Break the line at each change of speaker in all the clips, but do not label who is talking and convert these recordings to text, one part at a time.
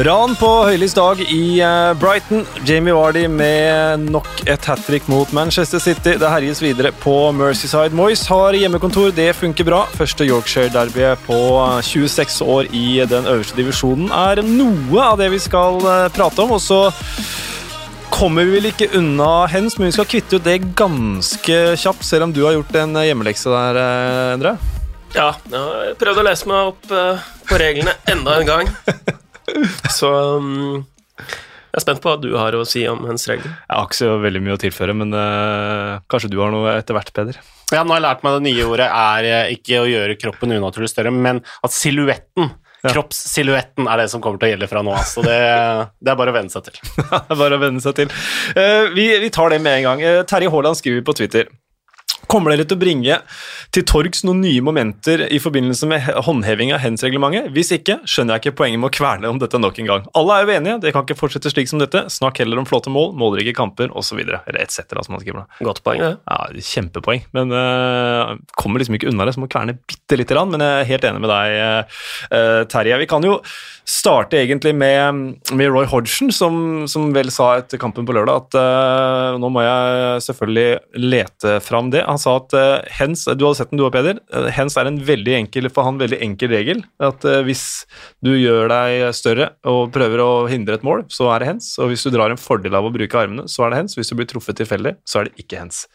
Ran på høylys dag i eh, Brighton. Jamie Vardy med nok et hat trick mot Manchester City. Det herjes videre på Mercyside. Moyes har hjemmekontor, det funker bra. Første Yorkshire-derbyet på 26 år i den øverste divisjonen er noe av det vi skal eh, prate om. Og så kommer vi vel ikke unna hens, men vi skal kvitte ut det ganske kjapt, selv om du har gjort en hjemmelekse der, eh, Endre.
Ja, jeg prøvde å lese meg opp på reglene enda en gang. Så um, jeg er spent på hva du har å si om hennes regler.
Jeg har ikke så veldig mye å tilføre, men uh, kanskje du har noe etter hvert, Peder?
Ja, nå har jeg lært meg det nye ordet er eh, ikke å gjøre kroppen unaturlig større, men at silhuetten ja. Kroppssilhuetten er det som kommer til å gjelde fra nå av. Så det, det, er bare å venne seg til.
bare å venne seg til. Uh, vi, vi, tar det med en gang. Uh, Terje Haaland skriver på Twitter Kommer dere til å bringe til torgs noen nye momenter i forbindelse med håndheving av hens-reglementet? Hvis ikke, skjønner jeg ikke poenget med å kverne om dette nok en gang. Alle er jo enige, det kan ikke fortsette slik som dette. Snakk heller om flotte mål, målrike kamper osv. Eller etc. som man skriver.
Godt poeng, det.
Ja, Kjempepoeng. Men uh, kommer liksom ikke unna det så må kverne bitte lite grann. Men jeg er helt enig med deg, uh, Terje. Vi kan jo starte egentlig med, med Roy Hodgson, som, som, vel sa etter kampen på lørdag at uh, nå må jeg selvfølgelig lete fram det. Han sa at uh, hens Du hadde sett den du òg, Peder. Uh, hens er en veldig enkel for han veldig enkel regel. At uh, hvis du gjør deg større og prøver å hindre et mål, så er det hens. Og hvis du drar en fordel av å bruke armene, så er det hens. Hvis du blir truffet tilfeldig, så er det ikke hens.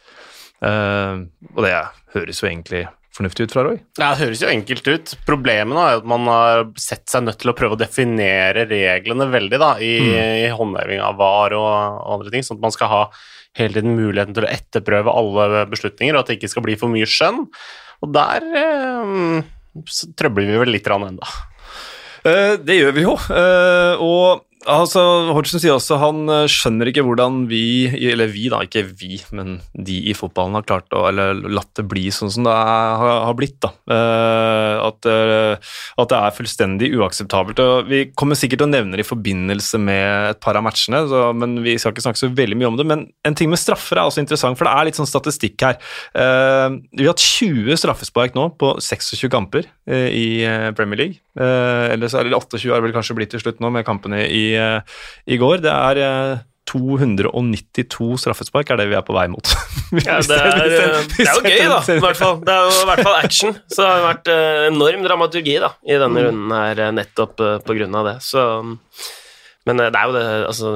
og det høres jo egentlig fornuftig ut fra Roy?
Ja, Det høres jo enkelt ut. Problemet er at man har sett seg nødt til å prøve å definere reglene veldig da, i, mm. i håndheving av VAR og, og, andre ting, sånn at man skal ha hele tiden muligheten til å etterprøve alle beslutninger, og at det ikke skal bli for mye skjønn. Og der eh, trøbler vi vel litt ennå.
Eh, det gjør vi jo, eh, og Altså, Hodgson sier også han eh, skjønner ikke hvordan vi, eller vi da, ikke vi, men de i fotballen har klart å, eller latt det bli sånn som det er, har blitt. da. Uh, at, uh, at, det er fullstendig uakseptabelt. og Vi kommer sikkert til å nevne det i forbindelse med et par av matchene, så, men vi skal ikke snakke så veldig mye om det. Men en ting med straffer er også interessant, for det er litt sånn statistikk her. Vi har hatt 20 straffespark nå på 26 kamper i Premier League. eller, eller 28 har det vel kanskje blitt til slutt nå, med kampene i Eh, i går. Det er 292 eh, straffespark er det vi er på vei mot.
ja, det, er, eh, det, er, jo gøy, da. I hvert fall. Det er jo i hvert fall action. Så det har vært enorm dramaturgi da, i denne mm. runden her nettopp på grunn av det. Så, men det er jo det Altså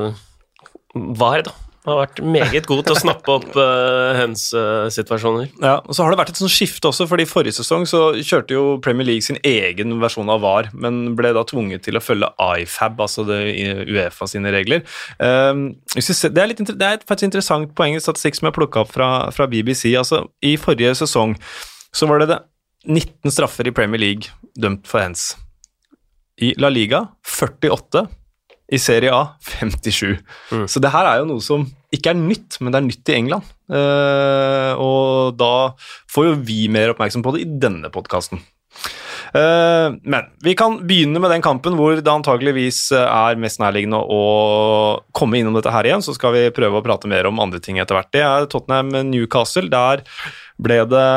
VAR, da har vært meget god til å snappe opp uh, hands-situasjoner.
ja, og Så har det vært et sånt skifte også, fordi forrige sesong så kjørte jo Premier League sin egen versjon av VAR, men ble da tvunget til å følge IFAB, altså det, Uefa sine regler. Um, det, er litt, det er faktisk interessant poeng i statistikk som jeg plukka opp fra, fra, BBC. altså I forrige sesong så var det, det 19 straffer i Premier League dømt for hands. I La Liga 48 i Serie A 57. Mm. Så det her er jo noe som ikke er nytt, men det er nytt i England. Uh, og da får jo vi mer oppmerksom på det i denne podkasten. Uh, eh, men vi kan begynne med den kampen hvor det antageligvis er mest nærliggende å komme innom dette her igjen. Så skal vi prøve å prate mer om andre ting etter hvert. Det er Tottenham-Newcastle. Der ble det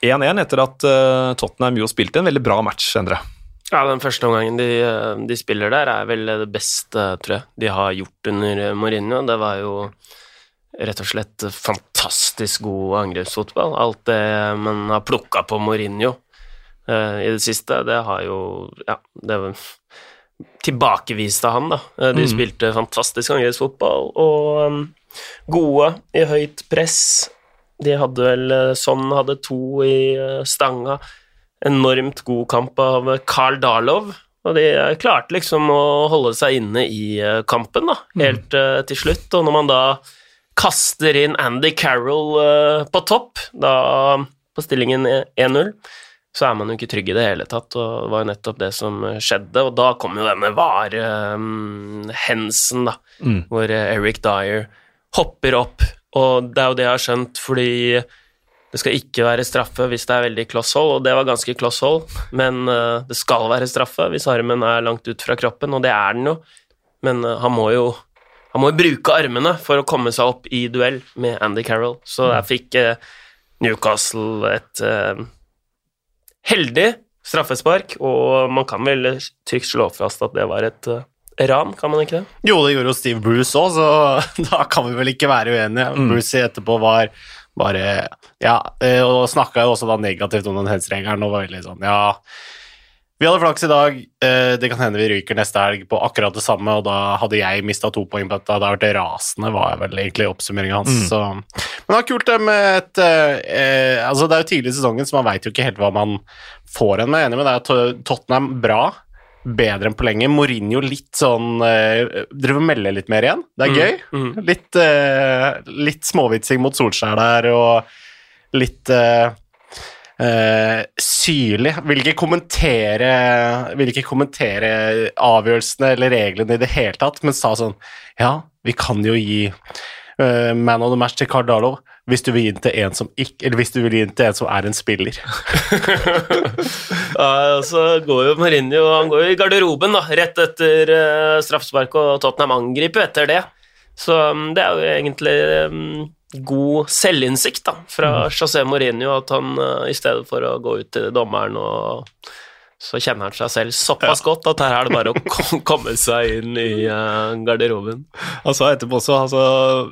1-1 etter at uh, Tottenham jo spilte en veldig bra match, Endre.
Ja, den første omgangen de, de, spiller der, er vel det beste, tror jeg, de har gjort under Mourinho. Det var jo rett og slett fantastisk god angrepsfotball. Alt det man har plukka på Mourinho eh, i det siste, det har jo Ja, det tilbakeviste han, da. Eh, de mm. spilte fantastisk angrepsfotball og um, gode i høyt press. De hadde vel Sånn hadde to i stanga enormt god kamp av Carl Darlov. Og de klarte liksom å holde seg inne i eh, kampen da, mm. helt mm. til slutt. Og når man da kaster inn Andy Carroll uh, på topp, da på stillingen 1-0, så er man jo ikke trygg i det hele tatt, og det var jo nettopp det som skjedde. Og da kom jo denne var-hensen, um, da, mm. hvor Eric Dyer hopper opp, og det er jo det jeg har skjønt, fordi det skal ikke være straffe hvis det er veldig kloss hold, og det var ganske kloss hold, men uh, det skal være straffe hvis armen er langt ut fra kroppen, og det er den jo. Men uh, han må jo han må jo bruke armene for å komme seg opp i duell med Andy Carroll, så der fikk uh, Newcastle et heldig straffespark, og man kan vel trygt slå fast at det var et ran, kan man ikke det?
Jo, det gjorde jo Steve Bruce òg, så da kan vi vel ikke være uenige.
Mm.
Bruce etterpå var bare Ja, eh, og snakka jo også da negativt om den hens-regelen og var veldig sånn Ja, vi hadde flaks i dag, eh, det kan hende vi ryker neste helg på akkurat det samme, og da hadde jeg mista to poeng på dette, det har vært rasende, var vel egentlig oppsummeringa hans.
Mm.
Så. Men det er kult det med et eh, eh, Altså, det er jo tidlig i sesongen, så man veit jo ikke helt hva man får en med. Enig med deg, Tot- Tottenham bra. Bedre enn på lenge. Mourinho litt sånn uh, Driver og melder litt mer igjen. Det er
Mm,
gøy.
mm.
Litt, uh, litt småvitsing mot Solskjær der, og litt uh, uh, syrlig. Vil ikke kommentere Vil ikke kommentere avgjørelsene eller reglene i det hele tatt, men sa sånn Ja, vi kan jo gi eh, man of the match til Cardalo hvis du vil gi den til en som ikke Eller hvis du vil gi den til en som er en spiller.
Ja, så går jo Mourinho han går jo i garderoben da, rett etter uh, straffespark, og Tottenham angriper etter det. Så um, det er jo egentlig um, god selvinnsikt da, fra José Mourinho at han uh, i stedet for å gå ut til dommeren og så kjenner han seg selv såpass godt at her er det bare å komme seg inn i uh, garderoben.
Sa etterpå også altså,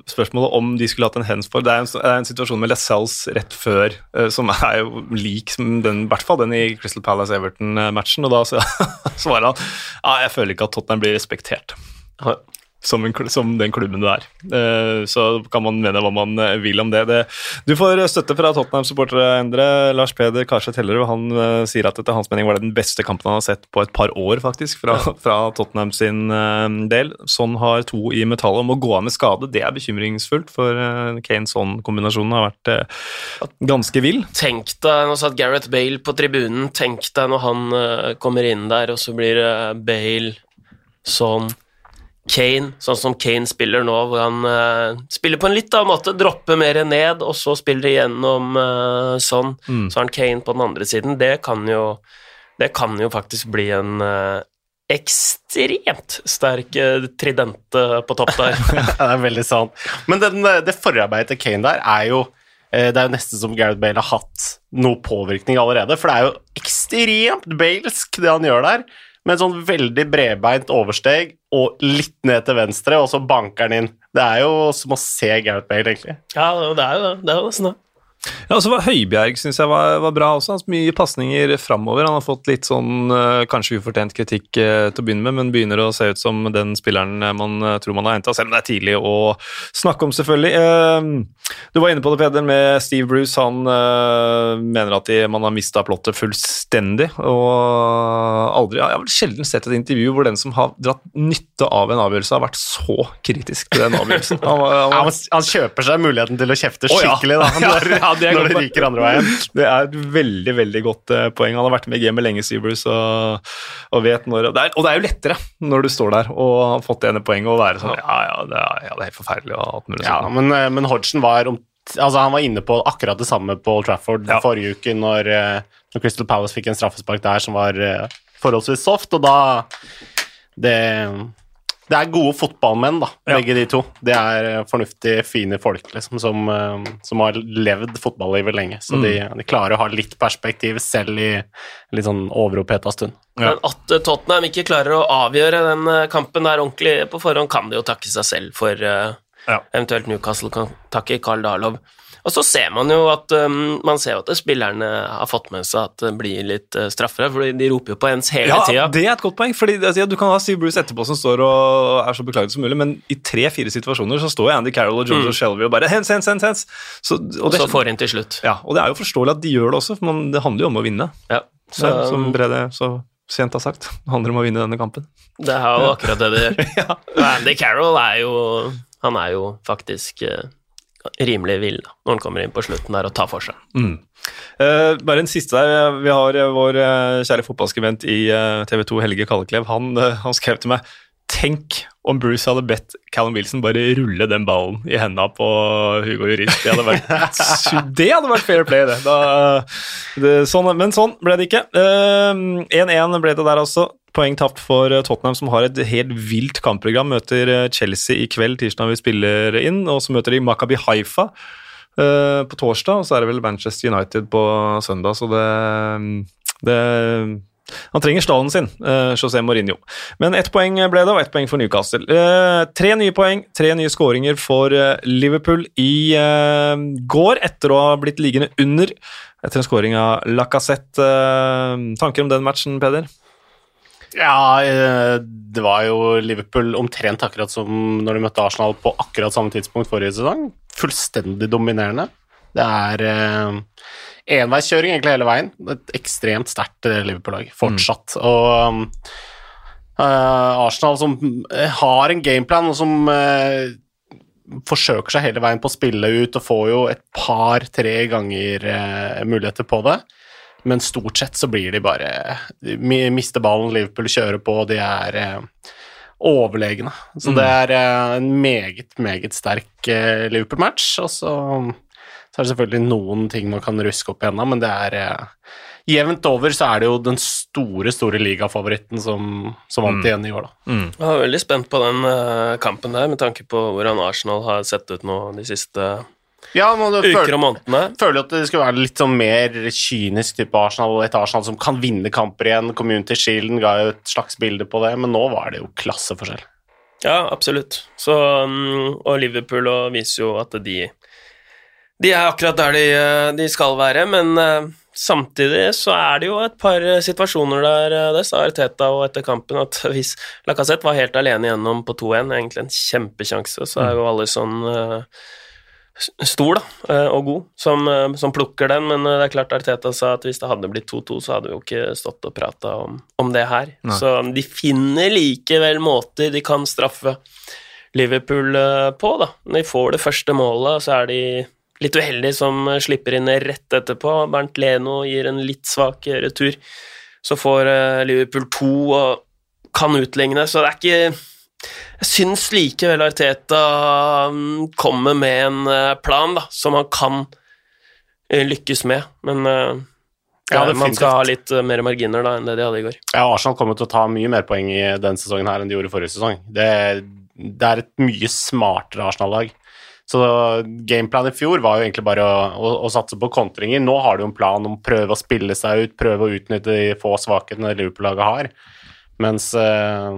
spørsmålet om de skulle hatt en hands for Det er en, det er en situasjon med Lascelles rett før eh, som er jo lik som den, i hvert fall den i Crystal Palace-Everton-matchen. Og da svarer han ja, jeg føler ikke at Tottenham blir respektert som, en, som den klubben du er. Eh, så kan man mene hva man eh, vil om det. det du får støtte fra Tottenham-supportere, Endre. Lars Peder Karseth Hellerud han eh, sier at etter hans mening var det den beste kampen han har sett på et par år, faktisk, fra, fra Tottenham sin del. Sånn har to i metallet om å gå av med skade. Det er bekymringsfullt, for Kane-Son-kombinasjonen har vært ganske vill.
Tenk deg, nå satt Gareth Bale på tribunen, tenk deg når han kommer inn der, og så blir det Bale, Son, Kane, sånn som Kane spiller nå, hvor han uh, spiller på en litt annen måte, dropper mer ned, og så spiller igjennom uh, sånn.
Mm.
Så har han Kane på den andre siden. Det kan jo, det kan jo faktisk bli en uh, ekstremt sterk trident eh, på topp der.
det er veldig sant. Men den, eh, det forarbeidet til Kane der er jo eh, Det er jo nesten som Gareth Bale har hatt noe påvirkning allerede. For det er jo ekstremt balesk, det han gjør der. Med en sånn veldig bredbeint oversteg og litt ned til venstre, og så banker han inn. Det er jo som å se Gareth Bale, egentlig.
ja, det er jo det. Det er jo nesten det.
Ja, og så var Høibjerg synes jeg var, var bra også. Altså, mye pasninger framover. Han har fått litt sånn eh, kanskje ufortjent kritikk eh, til å begynne med, men begynner å se ut som den spilleren eh, man tror man har henta, selv om det er tidlig å snakke om, selvfølgelig. Du var inne på det, Peder, med Steve Bruce. Han mener at de, man har mista plottet fullstendig. Og aldri Jeg har vel sjelden sett et intervju hvor den som har dratt nytte av en avgjørelse, har vært så kritisk til den avgjørelsen. Han, han,
han, han kjøper seg muligheten til å kjefte
Å, ja.
da. Han, når,
Ja, det
når det ryker andre veien.
Det er et veldig veldig godt eh, poeng. Han har vært med i gamet lenge, Seabrews, og, og vet når og det, er, og det er jo lettere når du står der og har fått det ene poenget, og være sånn Ja, ja, det er, ja, det er helt forferdelig. Og alt mulig
Ja, men, eh, men Hodgson var, om, altså han var inne på akkurat det samme på Old Trafford
Ja.
forrige uke, når, eh, når Crystal Palace fikk en straffespark der som var forholdsvis soft, og da det, det er gode fotballmenn, da,
Ja.
begge de to. Det er eh, fornuftige, fine folk liksom, som, eh, som har levd fotballivet lenge. Så
Mm.
de, de klarer å ha litt perspektiv selv i litt sånn overoppheta stund.
Ja.
Men at eh, Tottenham ikke klarer å avgjøre den kampen der ordentlig på forhånd, kan de jo takke seg selv for.
Ja.
Eventuelt Newcastle kan takke Carl Darlov. Og så ser man jo at um, man ser at spillerne har fått med seg at det blir litt uh, straffer, for de roper jo på ens hele
Ja,
tida.
det er et godt poeng. fordi altså, Du kan ha Steve Bruce etterpå som står og er så beklaget som mulig, men i tre-fire situasjoner så står Andy Carroll og Jones
Mm.
Shelby og bare hens, hens, hens, hens. Så, og,
Og
det,
så får inn til slutt.
ja, og det er jo forståelig at de gjør det også, for man, det handler jo om å vinne.
Ja. Så,
ja, som Brede så sent har sagt. Det handler om å vinne denne kampen.
det er jo akkurat det det gjør.
ja.
Andy Carroll er jo Han er jo faktisk uh, rimelig vill når han kommer inn på slutten der og tar for seg.
Mm. Eh, bare en siste der. Vi har eh, vår eh, kjære fotballskribent i eh, TV 2, Helge Kalleklev. Han, han skrev til meg Tenk om Bruce hadde bedt Callum Wilson bare rulle den ballen i hendene på Hugo Juris. Det hadde vært, det hadde vært fair play, det. Da, det sånn, men sånn ble det ikke. Eh, 1-1 ble det der også. Poeng tapt for eh, Tottenham, som har et helt vilt kampprogram. Møter eh, Chelsea i kveld, tirsdag vi spiller inn, og så møter de Makabi Haifa eh, på torsdag, og så er det vel Manchester United på søndag, så det, det Han trenger stallen sin, uh, José Mourinho. Men ett poeng ble det, og ett poeng for Newcastle. Uh, tre nye poeng, tre nye skåringer for uh, Liverpool i går, etter å ha blitt liggende under etter en skåring av Lacassette. tanker om den matchen, Peder?
Ja, det var jo Liverpool omtrent akkurat som når de møtte Arsenal på akkurat samme tidspunkt forrige sesong. Fullstendig dominerende. Det er enveiskjøring egentlig hele veien. Et ekstremt sterkt eh, Liverpool-lag fortsatt. Mm. Og uh, Arsenal som eh, har en gameplan, og som uh, forsøker seg hele veien på å spille ut og får jo et par-tre ganger uh, muligheter på det. Men stort sett så blir de bare De mister ballen, Liverpool kjører på, og de er overlegne. Så mm. det er en meget, meget sterk Liverpool-match. Og så så er det selvfølgelig noen ting man kan ruske opp igjen men det er eh, Jevnt over så er det jo den store, store ligafavoritten som, som vant mm. igjen i år, da.
Mm. Jeg er veldig spent på den uh, kampen der, med tanke på hvordan Arsenal har sett ut nå de siste ja, uker føler, og månedene.
Føler at det skulle være litt sånn mer kynisk type Arsenal, et Arsenal som kan vinne kamper igjen. Community Shielden ga jo et slags bilde på det, men nå var det jo klasseforskjell.
Ja, absolutt. Så, um, og Liverpool viser jo at de de er akkurat der de, eh, de skal være, men uh, samtidig så er det jo et par eh, situasjoner der det sa Arteta og etter kampen at hvis Lacassette var helt alene igjennom på 2-1, egentlig en kjempesjanse, så er jo alle sånn stor da, og god, som, som, plukker den, men det er klart Arteta sa at hvis det hadde blitt 2-2, så hadde vi jo ikke stått og prata om, om, det her. Nei. Så de finner likevel måter de kan straffe Liverpool på, da. Når de får det første målet, så er de litt uheldig som slipper inn rett etterpå. Bernt Leno gir en litt svak retur. Så får eh, Liverpool to og kan utligne, så det er ikke Jeg syns likevel Arteta mm, kommer med en eh, plan da, som han kan eh, lykkes med, men ja, man skal ha litt mer marginer da enn det de hadde i går.
Ja, Arsenal kommer til å ta mye mer poeng i denne sesongen her enn de gjorde i forrige sesong. Det, det er et mye smartere Arsenal-lag. Så gameplanen i fjor var jo egentlig bare å, å, å, satse på kontringer. Nå har de jo en plan om å prøve å spille seg ut, prøve å utnytte de få svakhetene Liverpool-laget har. Mens uh,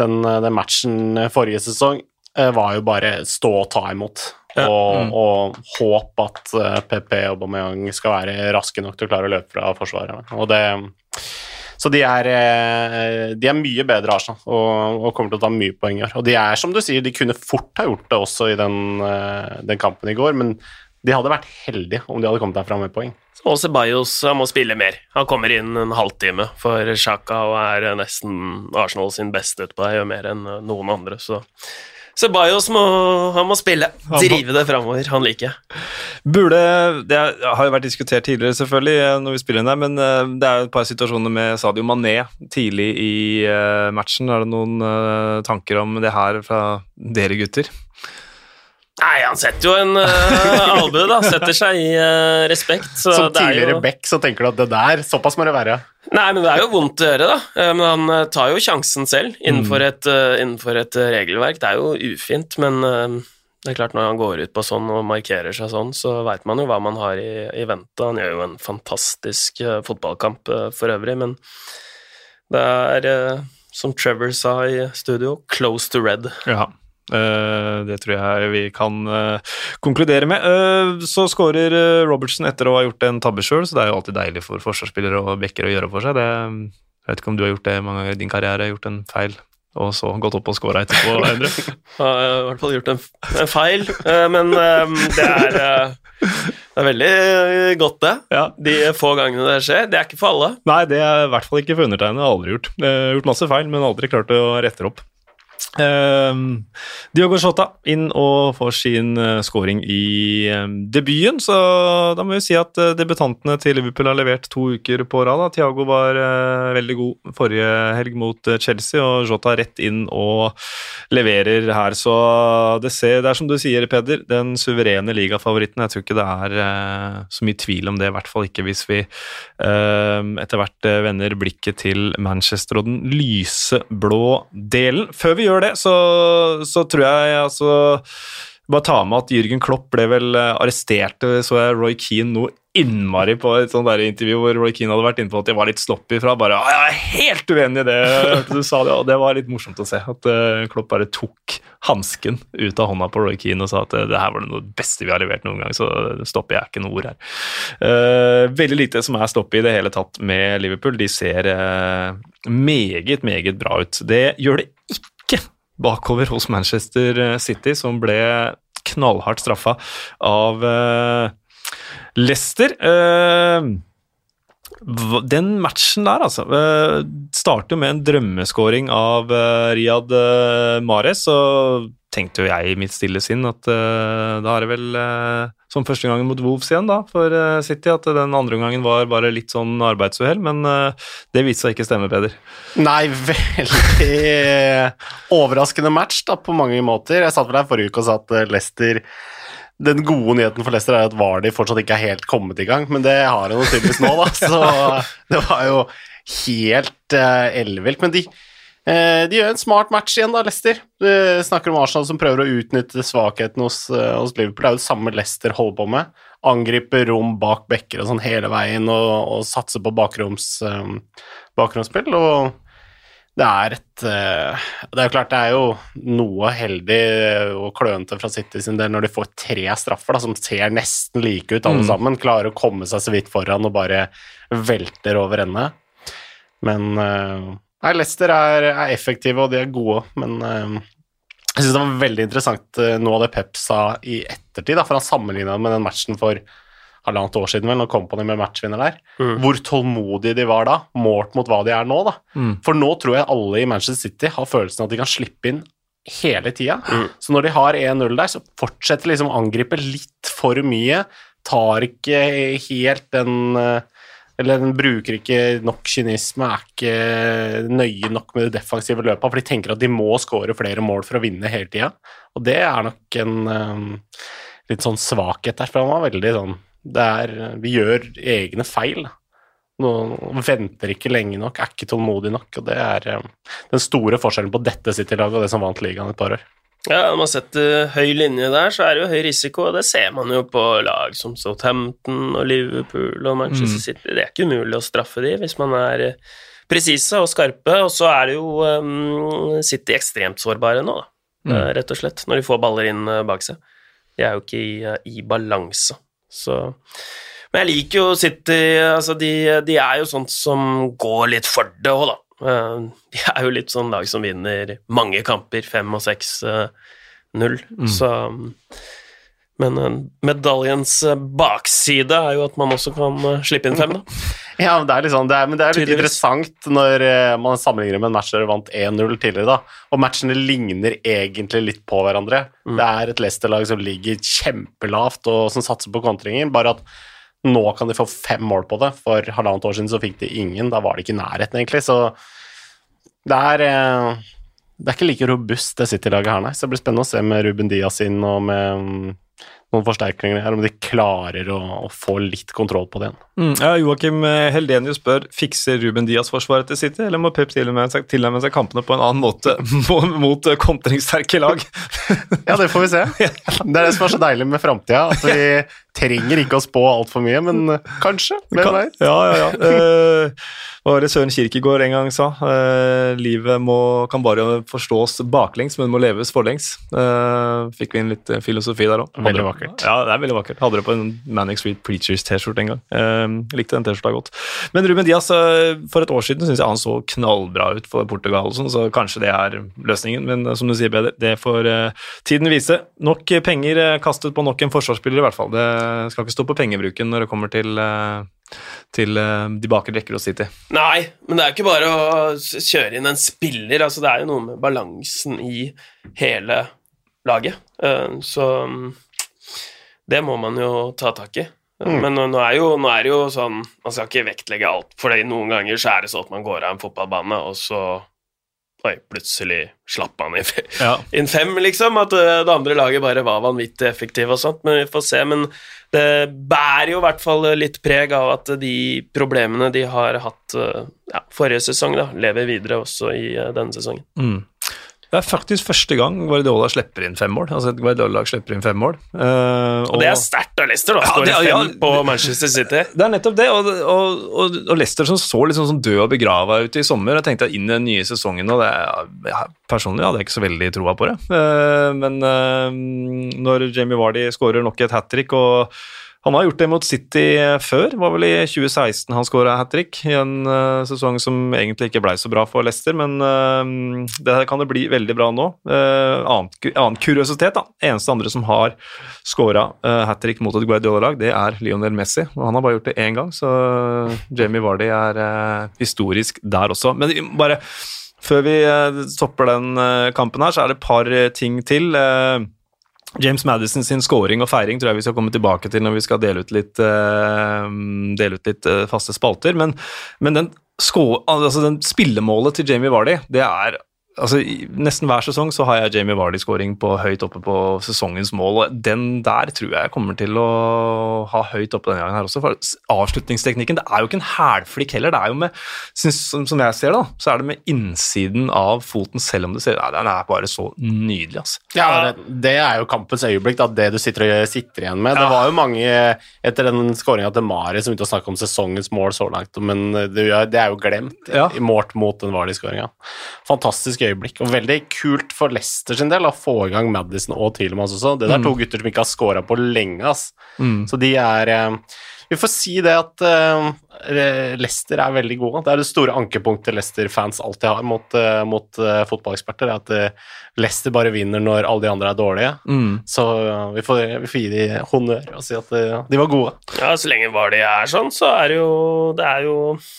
den, den, matchen forrige sesong uh, var jo bare stå og ta imot. Ja. Og, mm. og håp at eh, PP og Aubameyang skal være raske nok til å klare å løpe fra forsvaret. Og det så de er, eh, de er mye bedre, Arsenal, og, og, kommer til å ta mye poeng i år. Og de er, som du sier, de kunne fort ha gjort det også i den, eh, den kampen i går, men de hadde vært heldige om de hadde kommet derfra med poeng.
Og Ceballos må spille mer. Han kommer inn en halvtime for Sjaka og er nesten Arsenal sin beste utpå deg, gjør mer enn noen andre, så Sebajos må, må spille. Drive det framover. Han liker jeg.
Burde Det har jo vært diskutert tidligere, selvfølgelig, eh, når vi spiller inn der, men eh, det er jo et par situasjoner med Sadio Mané tidlig i eh, matchen. Er det noen tanker om det her fra dere gutter?
Nei, han setter jo en uh, albue, da. Setter seg i uh, respekt.
Som tidligere jo... back så tenker du at det der Såpass må det være.
Nei, men det er jo vondt å gjøre, da. Uh, men han tar jo sjansen selv innenfor, mm. et, uh, innenfor et regelverk. Det er jo ufint, men det er klart når han går ut på sånn og markerer seg sånn, så veit man jo hva man har i, i vente. Han gjør jo en fantastisk fotballkamp for øvrig, men det er, som Trevor sa i studio, close to red.
Ja. Uh, det tror jeg vi kan uh, konkludere med. Uh, så skårer Robertson etter å ha gjort en tabbe sjøl, så det er jo alltid deilig for forsvarsspillere og backer å gjøre for seg. Det, jeg vet ikke om du har gjort det mange ganger i din karriere, gjort en feil og så gått opp og scora etterpå, Endre?
har i hvert fall gjort en, en feil, men det er, det er veldig godt, det. Ja. De få gangene det skjer. Det er ikke for alle.
Nei, det er i hvert fall ikke for undertegnede. Aldri gjort. Jeg har gjort masse feil, men aldri klart å rette opp. Um, Diogo Jota inn og får sin uh, scoring i um, debuten, så da må vi si at uh, debutantene til Liverpool har levert to uker på rad. Tiago var uh, veldig god forrige helg mot Chelsea, og Jota rett inn og leverer her. Så det, ser, det er som du sier, Peder, den suverene ligafavoritten. Jeg tror ikke det er så mye tvil om det, i hvert fall ikke hvis vi etter hvert vender blikket til Manchester og den lyseblå delen. Før vi gjør gjør det, så, så tror jeg altså bare ta med at Jürgen Klopp ble vel eh, arrestert, så jeg Roy Keane nå innmari på et sånt der intervju hvor Roy Keane hadde vært inne på at jeg var litt sloppy fra. bare, «Ah, Jeg er helt uenig i det jeg hørte du sa det, og det var litt morsomt å se. At uh, Klopp bare tok hansken ut av hånda på Roy Keane og sa at det her var det beste vi har levert noen gang, så stopper jeg ikke noe ord her. Uh, veldig lite som er stopp i det hele tatt med Liverpool. De ser uh, meget, meget bra ut. Det gjør det ikke bakover hos Manchester City, som ble knallhardt straffa av uh, Leicester. Uh, Den matchen der, altså, uh, starter med en drømmeskåring av uh, Riyad Mares, og tenkte jo jeg i mitt stille sinn at da er det vel som første gangen mot Wolves igjen da, for City, at den andre gangen var bare litt sånn arbeidsuhell, men det viste seg ikke stemme, Peder.
Nei, veldig overraskende match da, på mange måter. Jeg satt vel her forrige uke og sa at Leicester den gode nyheten for Leicester er at Vardy fortsatt ikke er helt kommet i gang, men det har han tydeligvis nå, da. Så det var jo helt ellevilt. Men de, de, gjør en smart match igjen, da, Leicester. Du snakker om Arsenal som prøver å utnytte svakheten hos, uh, hos Liverpool. Det er jo det samme Leicester holder på med. Angriper rom bak bekker og sånn hele veien og, og satser på bakroms, um, bakromsspill. og det er et eh, Det er jo klart det er jo noe heldig og klønete fra City sin del når de får tre straffer da, som ser nesten like ut alle mm. sammen. Klarer å komme seg så vidt foran og bare velter over ende. Men eh, Nei, Leicester er, er, effektive, og de er gode, men uh, jeg syns det var veldig interessant uh, noe av det Pep sa i ettertid, da, for han sammenligna med den matchen for halvannet år siden, vel, når Company med matchvinner der, mm. hvor tålmodige de var da, målt mot hva de er nå. da. Mm. For nå tror jeg alle i Manchester City har følelsen av at de kan slippe inn hele tida. Mm. Så når de har 1-0 der, så fortsetter liksom å angripe litt for mye. Tar ikke helt den Eller den bruker ikke nok kynisme, er ikke nøye nok med det defensive løpet, for de tenker at de må skåre flere mål for å vinne hele tida. Og det er nok en um, litt sånn svakhet der, for han var veldig sånn det er, vi gjør egne feil. Nå venter ikke lenge nok, er ikke tålmodig nok. og Det er eh, den store forskjellen på dette City-laget og det som vant ligaen et par år.
Ja, Når man setter høy linje der, så er det jo høy risiko, og det ser man jo på lag som Southampton og Liverpool og Manchester mm. City. Det er ikke umulig å straffe de hvis man er eh, presise og skarpe, og så er det jo um, City ekstremt sårbare nå, da. Mm. rett og slett, når de får baller inn bak seg. De er jo ikke i, i balanse. Så Men jeg liker jo City altså de, de, er jo sånt som går litt for det òg, da. Eh, de er jo litt sånn lag som vinner mange kamper, fem og seks eh, null. Mm. Så men uh, medaljens bakside er jo at man også kan slippe inn fem, da.
Ja, det er sånn, det er, men det er litt interessant når man sammenligner med en match der de vant 1-0 tidligere, da, og matchene ligner egentlig litt på hverandre. Mm. Det er et Leicester-lag som ligger kjempelavt og som satser på kontringer, bare at nå kan de få fem mål på det. For halvannet år siden så fikk de ingen, da var de ikke i nærheten, egentlig, så det er det er ikke like robust, det City-laget her, nei. Så det blir spennende å se med Ruben Diaz inn og med noen forsterkninger her, om de klarer å, å få litt kontroll på det igjen.
Mm, ja, Joakim Heldenius spør fikser Ruben Diaz forsvaret til City, eller må Pep tilnærme seg, tilnærme seg kampene på en annen måte mot kontringssterke lag?
ja, det får vi se. Det er det som er så deilig med framtida, at vi trenger ikke å spå altfor mye, men kanskje. Hvem veit?
Ja, ja, ja. Hva var det Søren Kirkegård en gang sa? Eh, livet må, kan bare forstås baklengs, men må leves forlengs. Eh, fikk vi inn litt filosofi der òg.
Veldig vakkert.
Ja, det er veldig vakkert. Hadde det på en Manic Street Preachers-T-skjorte en gang. Eh, likte den T-skjorta godt. Men Ruben Diaz, for et år siden syns jeg han så knallbra ut for Portugal, sånn, så kanskje det er løsningen. Men som du sier, bedre, det får tiden vise. Nok penger kastet på nok en forsvarsspiller, i hvert fall. Det skal ikke stå på pengebruken når det kommer til til uh, de bakre rekker hos City.
Nei, men det er jo ikke bare å kjøre inn en spiller. altså Det er jo noe med balansen i hele laget. Uh, så um, det må man jo ta tak i. Mm. Men nå, er jo, nå, er det jo sånn Man skal ikke vektlegge alt, for noen ganger så er det sånn at man går av en fotballbane, og så Oi, plutselig slapp han inn, ja. inn fem, liksom. At uh, det andre laget bare var vanvittig effektive og sånt. Men vi får se. Men det bærer jo i hvert fall litt preg av at de problemene de har hatt uh, ja, forrige sesong, da, lever videre også i uh, denne sesongen. Mm.
Det er faktisk første gang Guardiola slipper inn fem mål. Altså et Guardiola-lag slipper inn fem mål. Uh,
og, og, det er sterkt av Leicester, da.
Ja,
Skåre
det er-
fem
ja,
på Manchester City.
Det er nettopp det, og, og, og, Leicester som så litt sånn død og begrava ut i sommer. Jeg tenkte inn i den nye sesongen, og det, ja, personlig hadde jeg ikke så veldig troa på det. Uh, men uh, når Jamie Vardy skårer nok et hat trick, og han har gjort det mot City før, var vel i 2016 han skåra hat trick, i en uh, sesong som egentlig ikke blei så bra for Leicester, men uh, det her kan det bli veldig bra nå. Uh, annen, annen kuriositet, da. Eneste andre som har skåra uh, hat trick mot et Guardiola-lag, det er Lionel Messi. Og han har bare gjort det én gang, så Jamie Vardy er eh, historisk der også. Men bare før vi eh, stopper den eh, kampen her, så er det et par eh, ting til. Eh, James Madison sin scoring og feiring tror jeg vi skal komme tilbake til når vi skal dele ut litt, uh, dele ut litt uh, faste spalter, men, men den, sko, altså den spillemålet til Jamie Vardy, det er altså, Nesten hver sesong så har jeg Jamie Vardy-scoring på høyt oppe på sesongens mål, og den der tror jeg kommer til å ha høyt oppe denne gangen her også. For avslutningsteknikken, det er jo ikke en hælflikk heller, det er jo med som, som jeg ser da, så er det med innsiden av foten, selv om det ser Nei, den er bare så nydelig, altså.
Ja, det, det er jo kampens øyeblikk, da, det du sitter, og sitter igjen med. Det var jo mange etter den skåringa til Mari som begynte å snakke om sesongens mål så langt, men det, det er jo glemt
Ja.
målt mot den Vardy-skåringa. Fantastisk øyeblikk, og veldig kult for Leicester sin del å få i gang Madison og Tielemanns også. Det der er to gutter som ikke har scora på lenge, ass.
Mm.
Så de er eh, Vi får si det at eh, Leicester er veldig gode. Det er det store ankepunktet Leicester-fans alltid har mot, eh, mot eh, fotballeksperter. er At eh, Leicester bare vinner når alle de andre er dårlige.
Mm.
Så eh, vi får, vi får gi de honnør og si at eh, de var gode.
Ja, så lenge var de er sånn, så er det jo Det er jo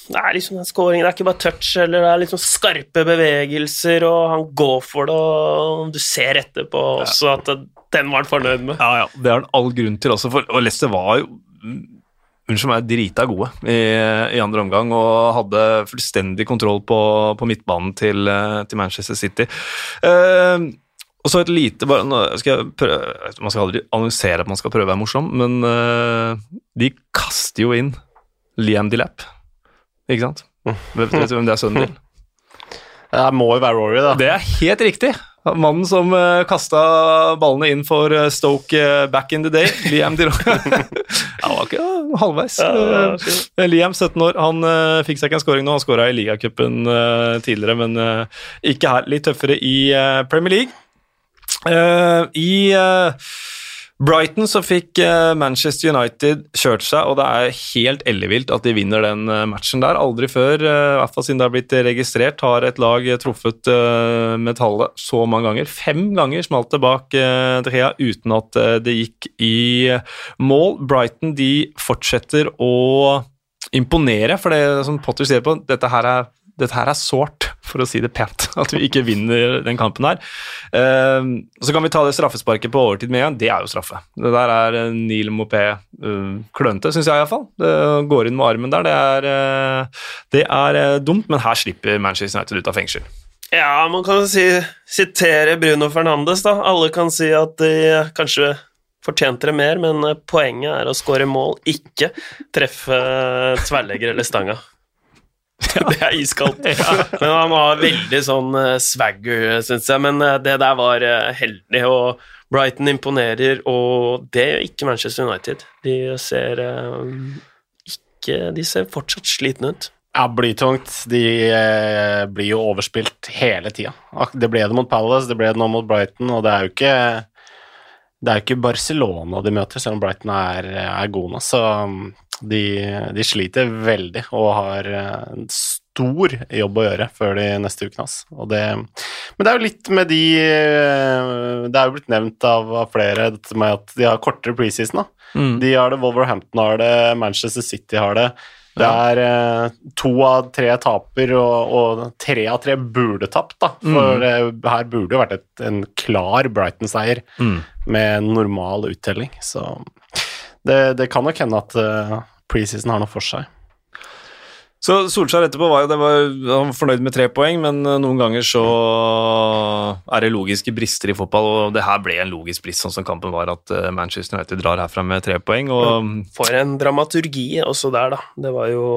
Det er liksom den scoringen, det er ikke bare touch, eller det er liksom skarpe bevegelser, og han går for det, og du ser etterpå også at den var han fornøyd med.
Ja, ja, det er han all grunn til også, for og Leicester var jo mm, er drita gode i, i andre omgang og hadde fullstendig kontroll på, på midtbanen til, eh, til Manchester City. Eh, og så et lite bare, skal prøve, Man skal aldri annonsere at man skal prøve å være morsom, men eh, de kaster jo inn Liam Dilap, ikke sant? Vet vet du hvem det er sønnen til?
Det må jo være Rory, da.
Det er helt riktig. Mannen som uh, kasta ballene inn for eh, Stoke eh, back in the day, Liam Dirac. Han var ikke ja, halvveis. Eh, Liam, 17 år, han fikk seg ikke en scoring nå. Han skåra i ligacupen tidligere, men ikke her. Litt tøffere i Premier League. I Brighton så fikk eh, Manchester United kjørt seg, og det er helt ellevilt at de vinner den eh, matchen der. Aldri før, eh, i hvert fall siden det har blitt registrert, har et lag truffet metallet så mange ganger. Fem ganger smalt det bak Drea uten at det gikk i mål. Brighton de fortsetter å imponere, for det som Potter sier på, dette her er dette her er sårt, for å si det pent, at vi ikke vinner den kampen her. Eh, så kan vi ta det straffesparket på overtid med en. Det er jo straffe. Det der er eh, Neil Mopé uh, klønete, syns jeg iallfall. Går inn med armen der. Det er, eh, det er dumt, men her slipper Manchester United ut av fengsel.
Ja, man kan si, sitere Bruno Fernandes, da. Alle kan si at de kanskje fortjente det mer, men poenget er å skåre mål, ikke treffe tverrlegger eller stanga. Det er iskaldt. Men han var veldig sånn eh, swagger, syns jeg. Men eh, det der var eh, heldig, og Brighton imponerer, og det gjør ikke Manchester United. De ser ikke De ser fortsatt slitne ut.
Ja, blytungt. De blir jo overspilt hele tida. Det ble det mot Palace, det ble det nå mot Brighton, og det er jo ikke det er jo ikke Barcelona de møter, selv om Brighton er, er gode nå. Så de, de sliter veldig og har eh, en stor jobb å gjøre før de neste ukene. Altså. Det, men det er jo litt med de eh, Det er jo blitt nevnt av, av flere dette med at de har kortere preseason.
Mm.
De har det, Wolverhampton har det, Manchester City har det. Det er eh, to av tre taper, og, og tre av tre burde tapt, da. For eh, her burde jo vært et, en klar Brighton-seier
Mm.
med normal uttelling. Så det, det kan nok hende at uh, preseason har noe for seg.
Så Solskjær etterpå var jo det var, han var fornøyd med tre poeng, men eh, noen ganger så er det logiske brister i fotball, og det her ble en logisk brist, sånn som kampen var, at eh, Manchester United drar herfra med tre poeng. og
For en dramaturgi også der, da. Det var jo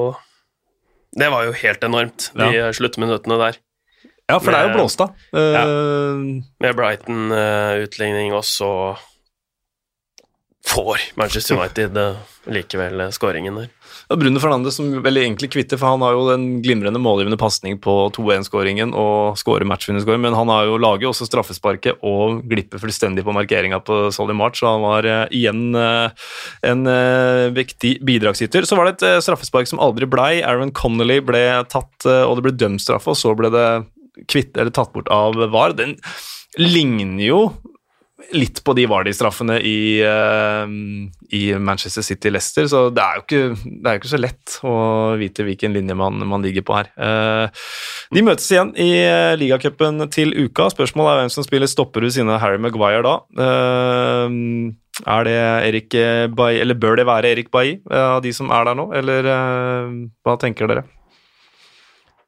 Det var jo helt enormt, de
Ja.
sluttminuttene der.
Ja, for det er jo blåst av. Ja,
Med Brighton-utligning, og så får Manchester United eh, likevel eh, skåringen der.
Ja, Bruno Fernandes som vel egentlig kvitter, for han har jo den glimrende målgivende pasning på 2-1-skåringen og skårer matchvinnerskåring, men han har jo laget også straffesparket og glipper fullstendig på markeringa på Solly March, så han var eh, igjen en viktig bidragsyter. Så var det et straffespark som aldri blei. Aaron Connolly ble tatt, og det ble dømt straffe, og så ble det kvitt, eller tatt bort av VAR. Den ligner jo litt på de Vardy-straffene i, uh, i Manchester City-Leicester, så det er jo ikke, er ikke så lett å vite hvilken linje man, man ligger på her. Uh, de møtes igjen i uh, ligacupen til uka. Spørsmålet er hvem som spiller stopper ved siden av Harry Maguire da. Er det Erik Bailly, eller bør det være Erik Bailly av de som er der nå, eller hva tenker dere?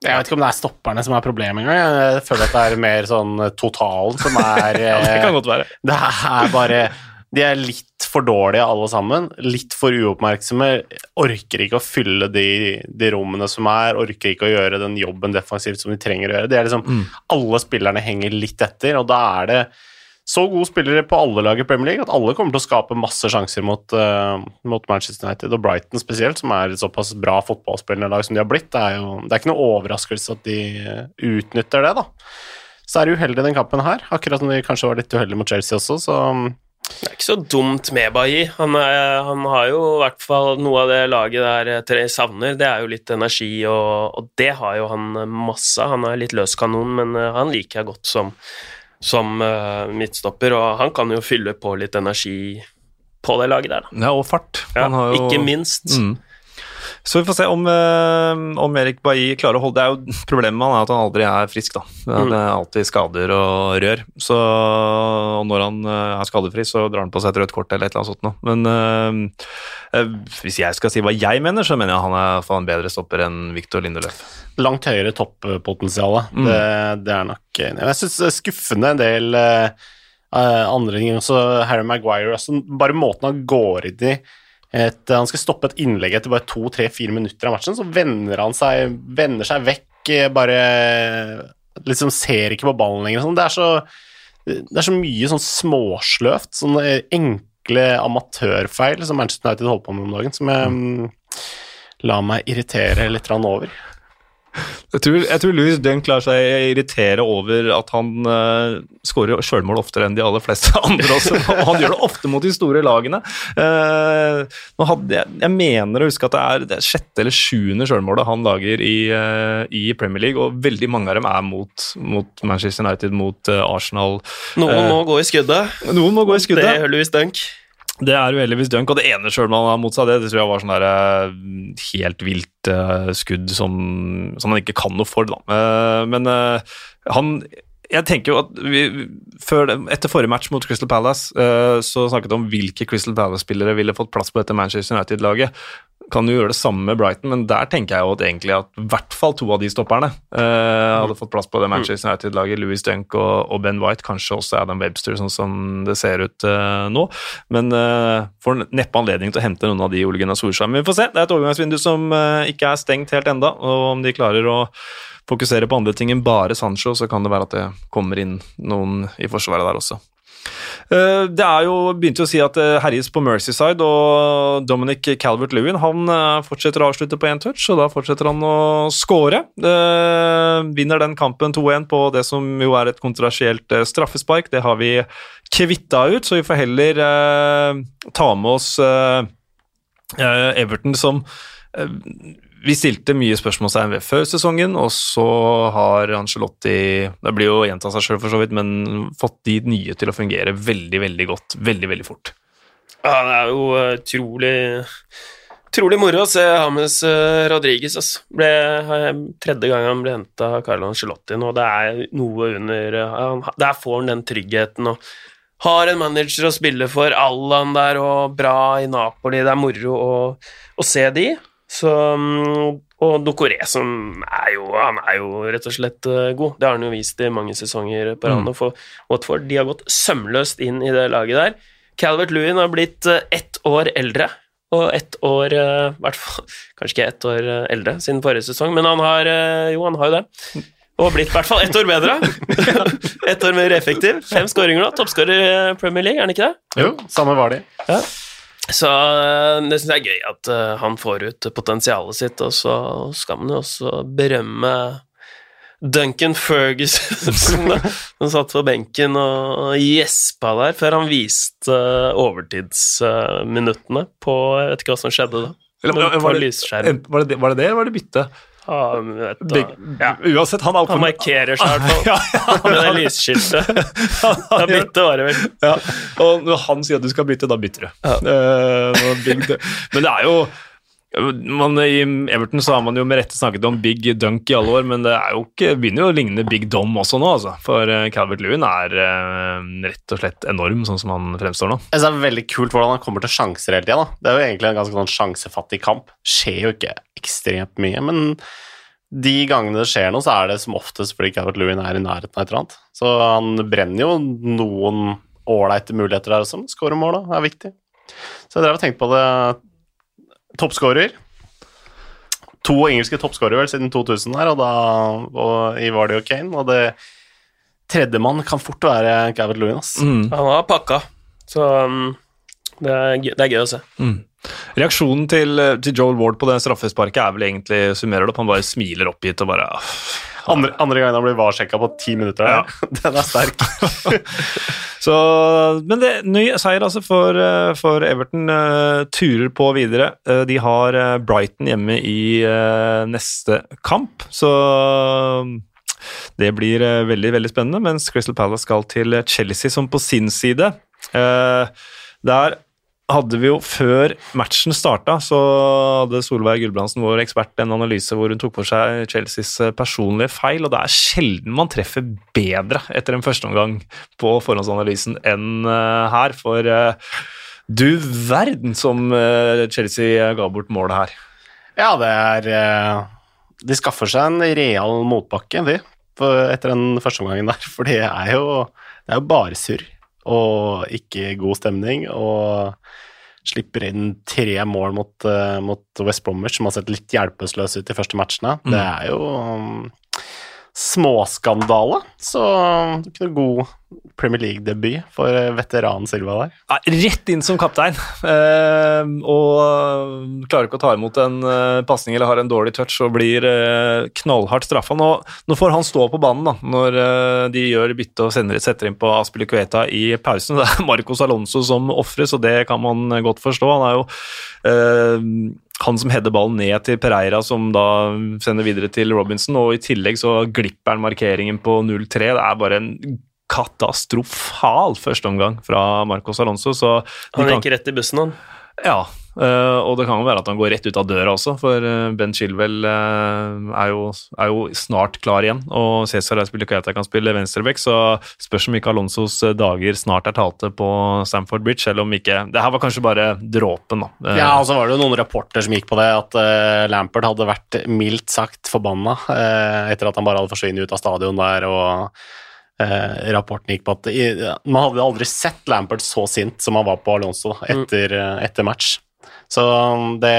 Jeg vet ikke om det er stopperne som er problemet engang. Jeg føler at det er mer sånn totalen som er
Ja, det kan
eh,
godt være.
Det er bare De er litt for dårlige alle sammen. Litt for uoppmerksomme. Orker ikke å fylle de, de rommene som er. Orker ikke å gjøre den jobben defensivt som de trenger å gjøre. Det er liksom
Mm.
Alle spillerne henger litt etter, og da er det så gode spillere på alle lag i Premier League at alle kommer til å skape masse sjanser mot, uh, mot Manchester United, og Brighton spesielt, som er et såpass bra fotballspillende lag som de har blitt. Det er jo det er ikke noe overraskelse at de eh, utnytter det, da. Så er de uheldige i den kampen her, akkurat som de kanskje var litt uheldige mot Chelsea også, så
Det er ikke så dumt med Bailly. Han, han har jo i hvert fall noe av det laget der tre savner. Det er jo litt energi, og, og det har jo han masse. Han er litt løs kanon, men eh, han liker jeg godt som, som eh, midtstopper, og han kan jo fylle på litt energi på det laget der, da.
Ja, og fart.
Ja,
Han har jo-
Ikke minst.
Mm. Så vi får se om, eh, om Erik Bailly klarer å holde Det er jo Problemet med han er at han aldri er frisk. da.
Mm.
Det er alltid skader og rør. Så og Når han eh, er skadefri, så drar han på seg et rødt kort eller et eller annet sånt noe. Men eh, eh, hvis jeg skal si hva jeg mener, så mener jeg han er i hvert fall en bedre stopper enn Victor Lindeløf.
langt høyere topppotensial.
Mm.
Det, det er nok Jeg syns skuffende en del eh, andre ting også. Harry Maguire, også, bare måten han går inn i et, Han skal stoppe et innlegg etter bare to, tre, fire minutter av matchen, så vender han seg, vender seg vekk, eh, bare liksom ser ikke på ballen lenger. Sånn. Det, er så, det er så mye sånn småsløvt, sånne enkle amatørfeil som Manchester United holder på med om dagen, som jeg mm, lar meg irritere litt over.
Jeg tror, jeg tror Louis Dunk lar seg irritere over at han uh, skårer sjølmål oftere enn de aller fleste andre også. og han gjør det ofte mot de store lagene. Uh, jeg, jeg mener å huske at det er det sjette eller sjuende sjølmålet han lager i, uh, i Premier League, og veldig mange av dem er mot, mot Manchester United, mot eh, Arsenal.
Noen
Eh,
må gå i skuddet.
Noen må gå i
Det
er
gjør Louis Dunk.
Det er uheldigvis Dunk, og det ene sjøl man har mot seg, det, det tror jeg var sånn der eh, helt vilt uh, skudd som, som han ikke kan noe for, da. Uh, men uh, han jeg tenker jo at vi, før, Etter forrige match mot Crystal Palace så snakket vi om hvilke Crystal Palace-spillere ville fått plass på dette Manchester United-laget. Kan jo gjøre det samme med Brighton, men der tenker jeg jo at egentlig at i hvert fall to av de stopperne eh, hadde fått plass på det Manchester United-laget. Louis Dunk og, og Ben White, kanskje også Adam Webster, sånn som det ser ut eh, nå. Men uh, får neppe anledning til å hente noen av de Ole Gunnar Solskjær. Men vi får se. Det er et overgangsvindu som eh, ikke er stengt helt enda, og om de klarer å fokusere på andre ting enn bare Sancho, så kan det være at det kommer inn noen i forsvaret der også. Eh, Det er jo begynte å si at det herjes på Mercyside, og Dominic Calvert-Lewin han eh, fortsetter å avslutte på én touch, og da fortsetter han å score. Eh, Vinner den kampen 2-1 på det som jo er et kontroversielt eh, straffespark. Det har vi kvitta ut, så vi får heller eh, ta med oss eh, eh, Everton som eh, vi stilte mye spørsmålstegn ved før sesongen, og så har Angelotti Det blir jo gjenta seg sjøl, for så vidt, men fått de nye til å fungere veldig, veldig godt. Veldig, veldig fort.
Ja, det er jo eh, utrolig Utrolig moro å se James uh, Rodriguez. Altså. Ble, eh, tredje gang han ble henta av Carlo Angelotti nå. Det er noe under eh, Der får han den tryggheten og har en manager å spille for. Allan der og bra i Napoli. Det er moro å, å se de. Så, mm, og Dokoré, som er jo Han er jo rett og slett eh, god. Det har han jo vist i mange sesonger på rad.
Mm.
For Watford de har gått sømløst inn i det laget der. Calvert Lewin har blitt eh, ett år eldre, og ett år eh, hvert fall, Kanskje ikke ett år eldre siden forrige sesong, men han har jo, han har jo det. Og blitt i hvert fall ett år bedre. ett år mer effektiv. Fem skåringer nå. Toppskårer i Premier League, er han ikke det?
Jo, samme var de.
Så eh, det syns jeg er gøy at eh, han får ut potensialet sitt, og så skal man jo også berømme Duncan Ferguson, som satt på benken og gjespa der før han viste eh, overtidsminuttene på Jeg vet ikke hva som skjedde da.
Eller, var, det, var, det, var det det, eller var det bytte?
Vet du, ja.
Uansett, han
Han markerer seg i hvert fall med det lysskiltet. Da
bytter
bytte var vel.
Ja, og når han sier at du skal bytte, da bytter du.
Ja.
Uh, men det er jo man, I Everton så har man jo med rette snakket om Big Dunk i alle år, men det er jo ikke, begynner jo å ligne Big Dom også nå, altså. For eh, Calvert Lewin er eh, rett og slett enorm, sånn som han fremstår nå.
Det er veldig kult hvordan han kommer til sjanser hele tida. Det er jo egentlig en ganske sånn sjansefattig kamp. Skjer jo ikke ekstremt mye, men de gangene det skjer noe, så er det som oftest fordi Calvert Lewin er i nærheten av et eller annet. Så han brenner jo noen ålreite muligheter der også. Skårer mål, da. Er viktig. Så jeg drev og tenkte på det. Toppskårer. To engelske toppskårere vel siden 2000 her, og da og i Vardy og Kane. Og det tredjemann kan fort være Calvert Lewin.
Mm.
Han har pakka, så um, det, er, gøy- det er gøy å se.
Mm. Reaksjonen til, eh, til Joel Ward på det straffesparket er vel egentlig summerer det opp. Han bare smiler oppgitt og bare ah,
Andre, andre gangen han blir varsjekka på ti minutter.
Ja.
Den er sterk.
Så, men det ny seier altså for, eh, for Everton. Uh, turer på videre. Uh, de har Brighton hjemme i uh, neste kamp, så det blir veldig veldig spennende. Mens Crystal Palace skal til Chelsea, som på sin side Der hadde vi jo Før matchen starta, så hadde Solveig Gulbrandsen, vår ekspert, en analyse hvor hun tok for seg Chelseas eh, personlige feil, og det er sjelden man treffer bedre etter en førsteomgang på forhåndsanalysen enn eh, her, for eh, du verden som Chelsea ga bort målet her.
Ja, det er De skaffer seg en real motbakke, de, etter den første omgangen der. For det er jo, det er jo bare surr og ikke god stemning. Og slipper inn tre mål mot, eh, mot West Bromwich, som har sett litt hjelpeløse ut de første matchene. Det er jo um, småskandale. Så ikke noe god Premier League-debut for veteranen Silva der.
Ja, rett inn som kaptein, eh, og klarer ikke å ta imot en eh, pasning eller har en dårlig touch og blir eh, knallhardt straffa. Nå, nå får han stå på banen da, når eh, de gjør bytte og sender, setter inn på Aspilicueta i pausen. Det er Marcos Alonso som ofres, og det kan man godt forstå. Han er jo eh, han som header ballen ned til Pereira, som da sender videre til Robinson, og i tillegg så glipper han markeringen på 0-3. Det er bare en katastrofal førsteomgang fra Marcos Alonso, så han
Han
kan,
gikk rett i bussen, han.
ja, og det kan jo være at han går rett ut av døra også, for eh, Ben Chilwell eh, er, jo, er jo snart klar igjen, og Cæsar Aspilicueta kan spille venstreback, så spørs om ikke Alonsos eh, dager snart er talte på Stamford Bridge, eller om ikke Det her var kanskje bare dråpen, da. Eh,
Ja, og så var det jo noen rapporter som gikk på det, at uh, Lampard hadde vært mildt sagt forbanna eh, etter at han bare hadde forsvunnet ut av stadion der, og eh, rapporten gikk på at i, man hadde aldri sett Lampard så sint som han var på Alonso da, etter, mm. etter match. Så um, det,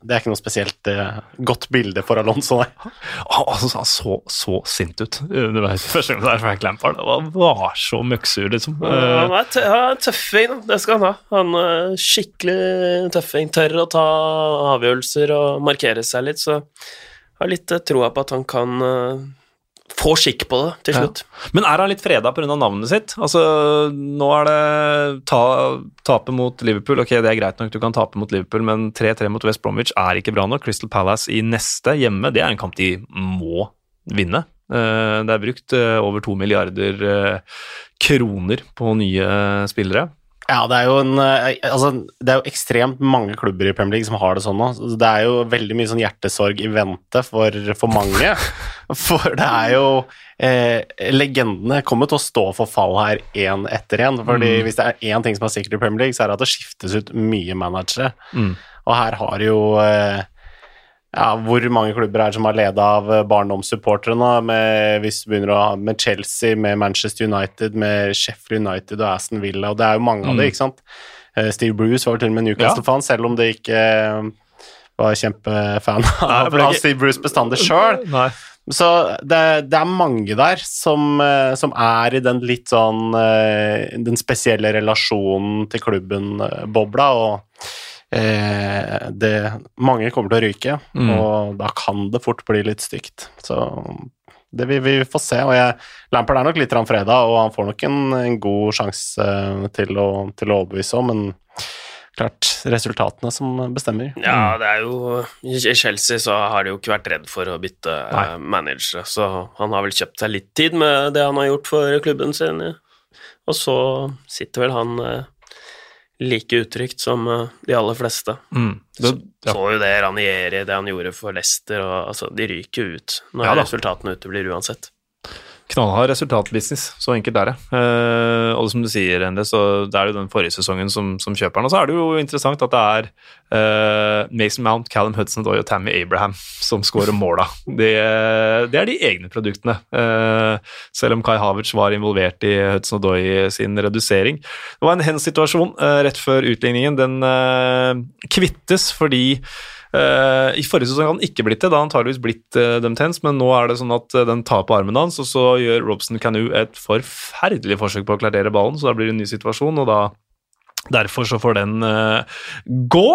det er ikke noe spesielt eh, godt bilde for Alonso, nei.
Altså, han så så sint ut underveis første gang der Frank Lampard. Han var, så møkksur, liksom. Eh,
Han er han er tøffing, da. det skal han ha. Han er skikkelig tøffing. Tør å ta avgjørelser og markere seg litt, så jeg har litt eh, troa på at han kan få skikk på det til
Ja.
slutt.
Men er han litt freda pga. navnet sitt? Altså, nå er det ta, tape mot Liverpool. Ok, det er greit nok, du kan tape mot Liverpool, men 3-3 mot West Bromwich er ikke bra nok. Crystal Palace i neste hjemme, det er en kamp de må vinne. Eh, Det er brukt eh, over to milliarder eh, kroner på nye spillere.
Ja, det er jo en eh, Altså, det er jo ekstremt mange klubber i Premier League som har det sånn nå. Det er jo veldig mye sånn hjertesorg i vente for, for mange. For det er jo eh, Legendene kommer til å stå for fall her én etter én. Fordi hvis det er én ting som er sikkert i Premier League, så er det at det skiftes ut mye managere.
Mm.
Og her har jo eh, ja, Hvor mange klubber er det som har leda av eh, barndomssupportere nå? Med, hvis du begynner å ha med Chelsea, med Manchester United, med Sheffield United og Aston Villa, og det er jo mange av dem, ikke sant? Eh, Steve Bruce var til og med Newcastle-fan, selv om det ikke eh, var kjempefan av,
ikke-
Steve Bruce bestandig sjøl. Så det, det er mange der som, som er i den litt sånn Den spesielle relasjonen til klubben-bobla, og eh, det Mange kommer til å ryke,
Mm.
og da kan det fort bli litt stygt. Så det vil vi få se. Og jeg, Lampard er nok litt fredag, og han får nok en, en god sjanse til å, til å overbevise om, men klart resultatene som bestemmer.
Ja, det er jo I Chelsea så har de jo ikke vært redd for å bytte Nei. manager, så han har vel kjøpt seg litt tid med det han har gjort for klubben sin. ja. Og så sitter vel han eh, like utrygt som eh, de aller fleste.
Mm. Det, ja.
Så jo det Ranieri, det han gjorde for Leicester, og altså, de ryker ut når
Ja
resultatene uteblir uansett.
Knallhard resultatbusiness, så enkelt er det. Eh, og som du sier, Ende, så det er jo den forrige sesongen som, som kjøper den. Og så er det jo interessant at det er eh, Mason Mount, Callum Hudson og Tammy Abraham som scorer måla. Det, det er de egne produktene. Eh, selv om Kai Havertz var involvert i Hudson-Doy sin redusering. Det var en hens-situasjon eh, rett før utligningen. Den eh, kvittes fordi I forrige sesong hadde han ikke blitt det, da han antageligvis blitt dem tens, men nå er det sånn at eh, den tar på armen hans, og så gjør Robson Canoe et forferdelig forsøk på å klarere ballen, så da blir det en ny situasjon, og da Derfor så får den uh, gå.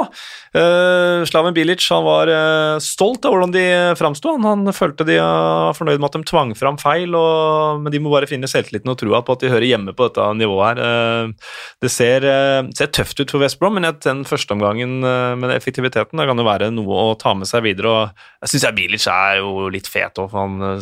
Uh, Slaven Bilic han var uh, stolt av hvordan de framsto. Han, han følte de var fornøyd med at de tvang fram feil, og, men de må bare finne selvtilliten og trua på at de hører hjemme på dette nivået her. Det ser, ser tøft ut for West Brom, men at den første omgangen eh, med effektiviteten det kan jo være noe å ta med seg videre. og Jeg syns Bilic er jo litt fet òg,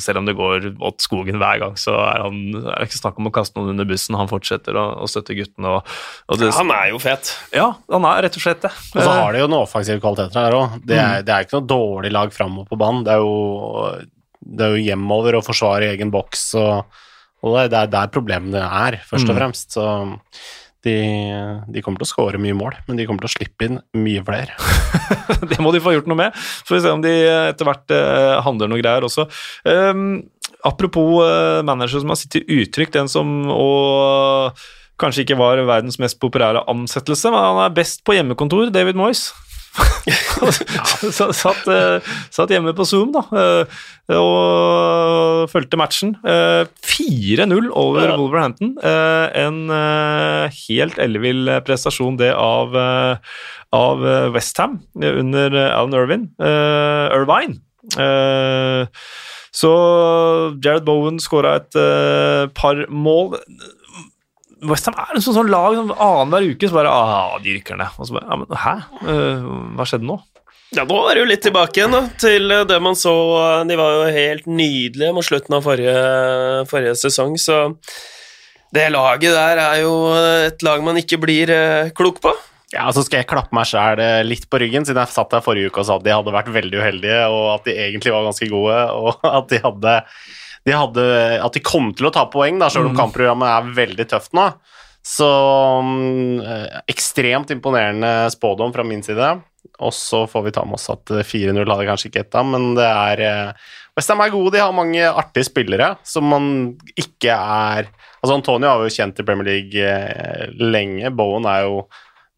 selv om det går åt skogen hver gang, så er han er det ikke snakk om å kaste noen under bussen. Han fortsetter å, støtte guttene. Og, og det,
Han er jo fet.
ja, han er rett og slett det.
Og så har de jo noen offensive kvaliteter her òg. Det, er- det er ikke noe dårlig lag framover på banen. Det er jo, det er jo hjemover å forsvare egen boks, og, og det er der problemene er, først og
Mm.
fremst. Så de, de kommer til å skåre mye mål, men de kommer til å slippe inn mye flere.
det må de få gjort noe med. Så får vi se om de etter hvert eh, handler noe greier også. Um, apropos uh, manager som har sittet utrygt, den som og kanskje ikke var verdens mest populære ansettelse, men han er best på hjemmekontor, David Moyes. Satt, eh, satt hjemme på Zoom da, eh, og fulgte matchen. Eh, 4-0 over Wolverhampton. Eh, en eh, helt ellevill prestasjon, det av, eh, av Westham under eh, Alan Irvin. eh, Irvine. Eh, så Jared Bowen skåra et eh, par mål. Westham er en sånn, sånn lag som annenhver uke så bare ah, de rykker ned. Og så bare, ja, men hæ? Uh, hva skjedde nå?
Ja, nå er det jo litt tilbake igjen da, til eh, det man så. eh, De var jo helt nydelige mot slutten av forrige, forrige sesong, så det laget der er jo et lag man ikke blir klok på.
Ja, så skal jeg klappe meg sjæl litt på ryggen, siden jeg satt der forrige uke og sa at de hadde vært veldig uheldige, og at de egentlig var ganske gode, og at de hadde, de hadde At de kom til å ta poeng, da, selv om
Mm.
kampprogrammet er veldig tøft nå. Så mm, eh, ekstremt imponerende spådom fra min side. Og så får vi ta med oss at eh, 4-0 hadde kanskje ikke etta, men det er eh, Westham er gode, de har mange artige spillere som man ikke er Altså, Antonio har jo kjent i Premier League eh, lenge. Bowen er jo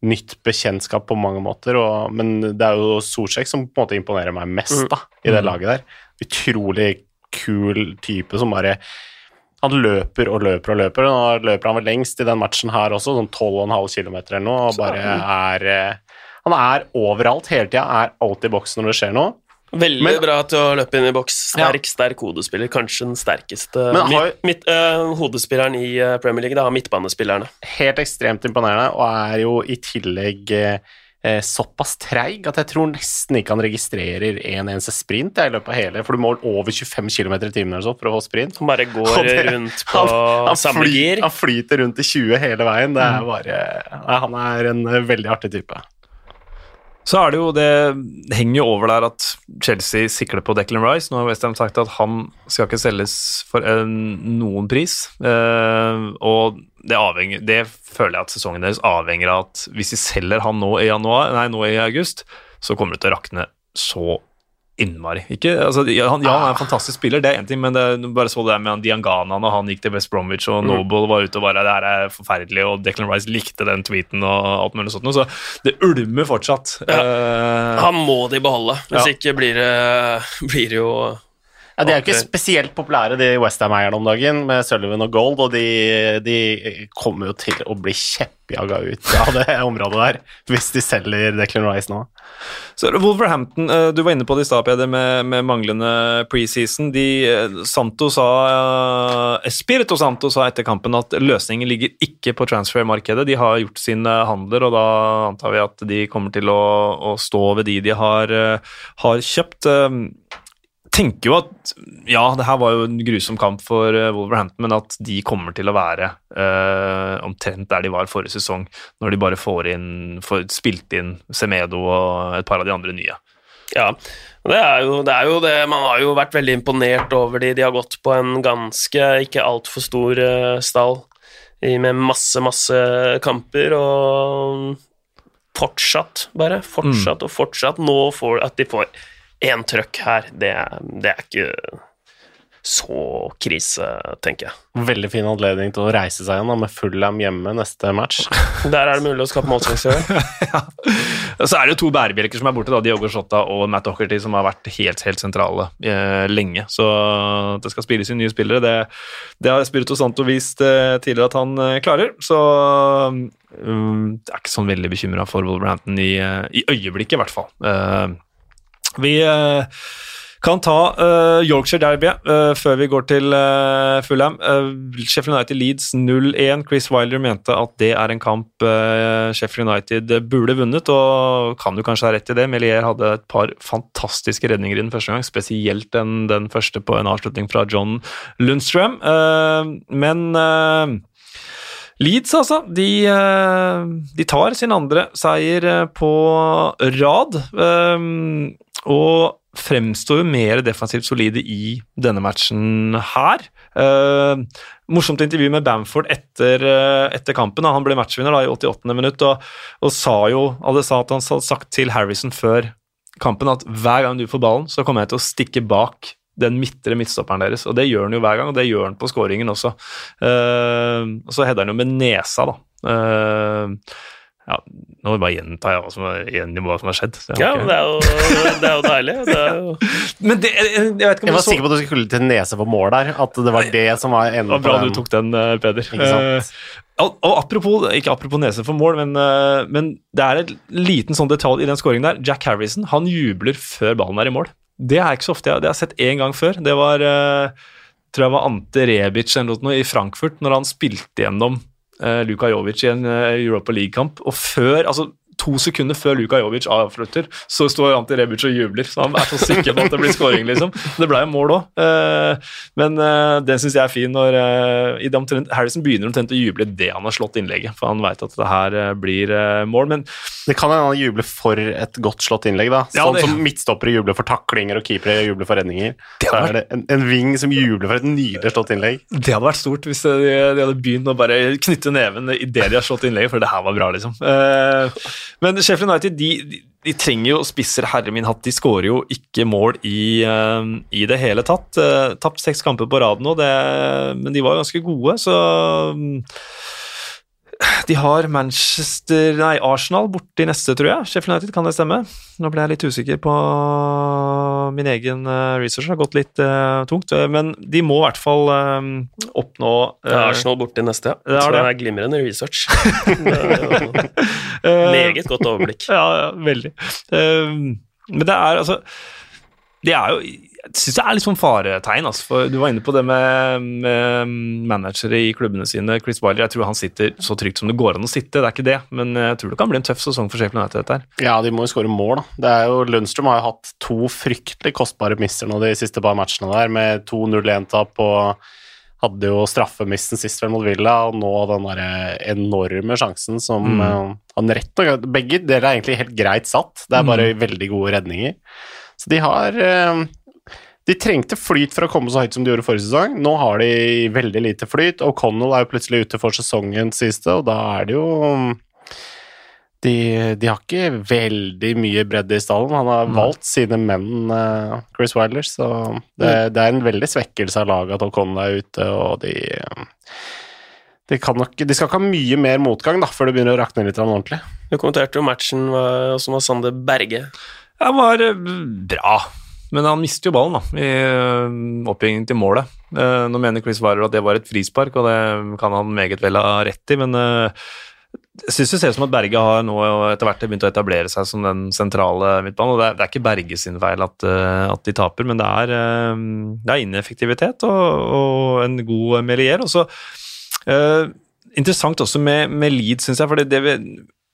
nytt bekjentskap på mange måter, og, men det er jo Solsjek som på en måte imponerer meg mest da, i det
Mm.
laget der. Utrolig kul type som bare Han løper og løper og løper. Nå løper han vel lengst i den matchen her også, sånn 12,5 km eller noe, og bare er eh, Han er overalt hele tida, er alltid i boksen når det skjer noe.
Veldig
Men-
bra til å løpe inn i boks. Sterk, sterk hodespiller. Kanskje den sterkeste
Men har-
midt, midt, eh, hodespilleren i eh, Premier League. Da, midtbanespillerne.
Helt ekstremt imponerende, og er jo i tillegg eh, eh, såpass treig at jeg tror nesten ikke han registrerer en eneste sprint i løpet av hele, for du må over 25 km i timen eller sånt for å få sprint.
Han bare går
det-
rundt på
Han,
samme
fly, han flyter rundt i 20 hele veien. Det er bare, nei, han er en eh, veldig artig type.
Så er det jo det, henger jo over der at Chelsea sikler på Declan Rice. Nå har Westham sagt at han skal ikke selges for en, noen pris. Eh, og det, avhenger, det føler jeg at sesongen deres avhenger av at hvis de selger han nå i, januar, nei, nå i august, så kommer det til å rakne så innmari. Ikke, altså, ja, han, ja, han er en fantastisk spiller, det er én ting, men det, bare så det der med han Diangana når han gikk til West Bromwich, og Noble var ute og bare Det her er forferdelig, og Declan Rice likte den tweeten og alt mulig sånt, så det ulmer fortsatt.
Ja.
Eh,
Han må de beholde, hvis ikke blir det, blir det jo
Ja, De er jo ikke spesielt populære, de Westham-eierne om dagen, med Sullivan og Gold, og de, de kommer jo til å bli kjeppjaga ut av det området der hvis de selger Declan Rice nå.
Så Wolverhampton, eh, du var inne på det i stad, Peder, med, med, manglende preseason. De, eh, Santo sa, uh, Espirito Santo sa etter kampen at løsningen ligger ikke på transfer-markedet. De har gjort sine handler, og da antar vi at de kommer til å, å stå ved de de har, har kjøpt tenker jo at ja, det her var jo en grusom kamp for eh, Wolverhampton, men at de kommer til å være uh, omtrent der de var forrige sesong, når de bare får inn får spilt inn Semedo og et par av de andre nye.
Ja, det er, jo, det er jo det Man har jo vært veldig imponert over de. De har gått på en ganske ikke altfor stor uh, stall med masse, masse kamper, og fortsatt, bare. Fortsatt mm. og fortsatt. Nå får at de får én trøkk her, det, det er ikke så krise, tenker jeg.
Veldig fin anledning til å reise seg igjen da, med Fullham hjemme neste match.
Der er det mulig å skape målsjanser.
ja. Så er det jo to bærebjelker som er borte, da, Diogo Shota og Matt Docherty, som har vært helt helt sentrale eh, lenge. Så det skal spilles inn nye spillere. Det, det har Spirito Santo vist eh, tidligere at han eh, klarer. Så um, jeg er ikke sånn veldig bekymra for Wolverhampton i, eh, i øyeblikket, i hvert fall. Uh, vi uh, kan ta uh, Yorkshire Derby uh, før vi går til uh, Fulham. Sheffield United Leeds 0-1. Chris Wilder mente at det er en kamp Sheffield United burde vunnet, og kan jo kanskje ha rett i det. Melier hadde et par fantastiske redninger i den første gang, spesielt den, den første på en avslutning fra John Lundstrøm. men Leeds, altså. De, de, tar sin andre seier på rad. Og fremstår jo mer defensivt solide i denne matchen her. Morsomt intervju med Bamford etter, etter kampen. Han ble matchvinner da, i 88. minutt og, og sa jo alle sa at han hadde sagt til Harrison før kampen at hver gang du får ballen, så kommer jeg til å stikke bak den midtre midtstopperen deres. Og det gjør han jo hver gang, og det gjør han på skåringen også. Uh, og så header han jo med nesa, da. Uh, ja, nå bare gjentar jeg hva som, er, hva som har skjedd.
Ja, det er, jo, det er jo deilig. Det er jo...
Men det, jeg, jeg, vet ikke
om jeg var så... sikker på at du skulle til nese på mål der. At det var det som var enden
på Bra du tok den, eh, Peder. Uh, og apropos, ikke apropos nese for mål, men, uh, men det er en liten sånn detalj i den skåringen der. Jack Harrison han jubler før ballen er i mål. Det er ikke så ofte jeg, det har jeg sett én gang før. Det var uh, tror jeg var Ante Rebic eller noe i Frankfurt, når han spilte gjennom uh, Luka Jovic i en uh, Europa League-kamp. Og før, altså to sekunder før Luka Jovic avslutter, så står Anti Rebic og jubler. Så han er så sikker på at det blir skåring, liksom. Det ble jo mål òg. Eh, men eh, den syns jeg er fin når eh, Harrison begynner omtrent å juble det han har slått innlegget, for han veit at det her blir mål. Men
det kan hende han jubler for et godt slått innlegg, da. Sånn ja, det, som midtstoppere jubler for taklinger og keepere jubler for redninger. Så er det en, en ving som jubler for et nydelig slått innlegg.
Det hadde vært stort hvis de, de hadde begynt å bare knytte neven idet de har slått innlegget, for det her var bra, liksom. Men Sheffield United de, de, trenger jo spisser herre min hatt. De skårer jo ikke mål i, uh, i det hele tatt. Uh, Tapt seks kamper på rad nå, det, men de var ganske gode, så um, de har Manchester Nei, Arsenal borte i neste, tror jeg. Sheffield United, kan det stemme? Nå ble jeg litt usikker på min egen uh, research. Det har gått litt uh, tungt. Men de må i hvert fall um, oppnå
uh, Arsenal borte i neste, ja. Det er, det. er glimrende research. Meget godt overblikk.
ja, ja, veldig. men det er altså Det er jo jeg syns det er litt sånn faretegn. Altså, for Du var inne på det med, med managere i klubbene sine. Chris Wilder, jeg tror han sitter så trygt som det går an å sitte, det er ikke det. Men jeg tror det kan bli en tøff sesong for Sheffield United. Dette.
Ja, de må jo skåre mål, da. Det er jo, Lundstrøm har jo hatt to fryktelig kostbare misser nå de siste par matchene der, med to 0-1-tap og hadde jo straffemissen sist mot Villa, og nå den der enorme sjansen som mm. uh, han rett og Begge deler er egentlig helt greit satt, det er bare mm. veldig gode redninger. Så de har uh, de trengte flyt for å komme så høyt som de gjorde forrige sesong. Nå har de veldig lite flyt. O'Connell er jo plutselig ute for sesongen siste, og da er det jo de, de, har ikke veldig mye bredde i stallen. Han har valgt sine menn, uh, Chris Wilder, så det, det, er en veldig svekkelse av laget at O'Connell er ute, og de de, nok, de, skal ikke ha mye mer motgang da, før det begynner å rakne litt ordentlig.
Du kommenterte jo matchen som var Sander Berge.
Han var eh, bra. Men han mister jo ballen da, i oppgjengingen til målet. Eh, nå mener Chris Warrer at det var et frispark, og det kan han meget vel ha rett i, men øh, jeg syns det ser ut som at Berge har nå etter hvert begynt å etablere seg som den sentrale midtbanen. og Det er, det er ikke Berge sin feil at, at, de taper, men det er, det er ineffektivitet og, og, en god Melier. Og så Interessant også med, med Leeds, syns jeg. for det vi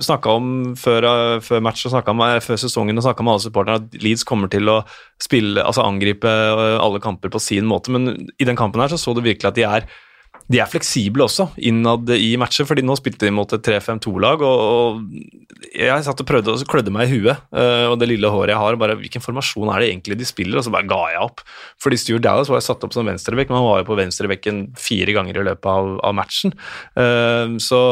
snakka om før, før match og om, før sesongen og snakka med alle supporterne at Leeds kommer til å spille, altså angripe alle kamper på sin måte, men i den kampen her så så du virkelig at de er de er fleksible også innad i matcher, fordi nå spilte de mot et 3-5-2-lag, og, og, jeg satt og prøvde og klødde meg i huet, og det lille håret jeg har, bare hvilken formasjon er det egentlig de spiller, og så bare ga jeg opp. Fordi Stuart Dallas var satt opp som venstrebekk, men han var jo på venstrebekken fire ganger i løpet av, av matchen, så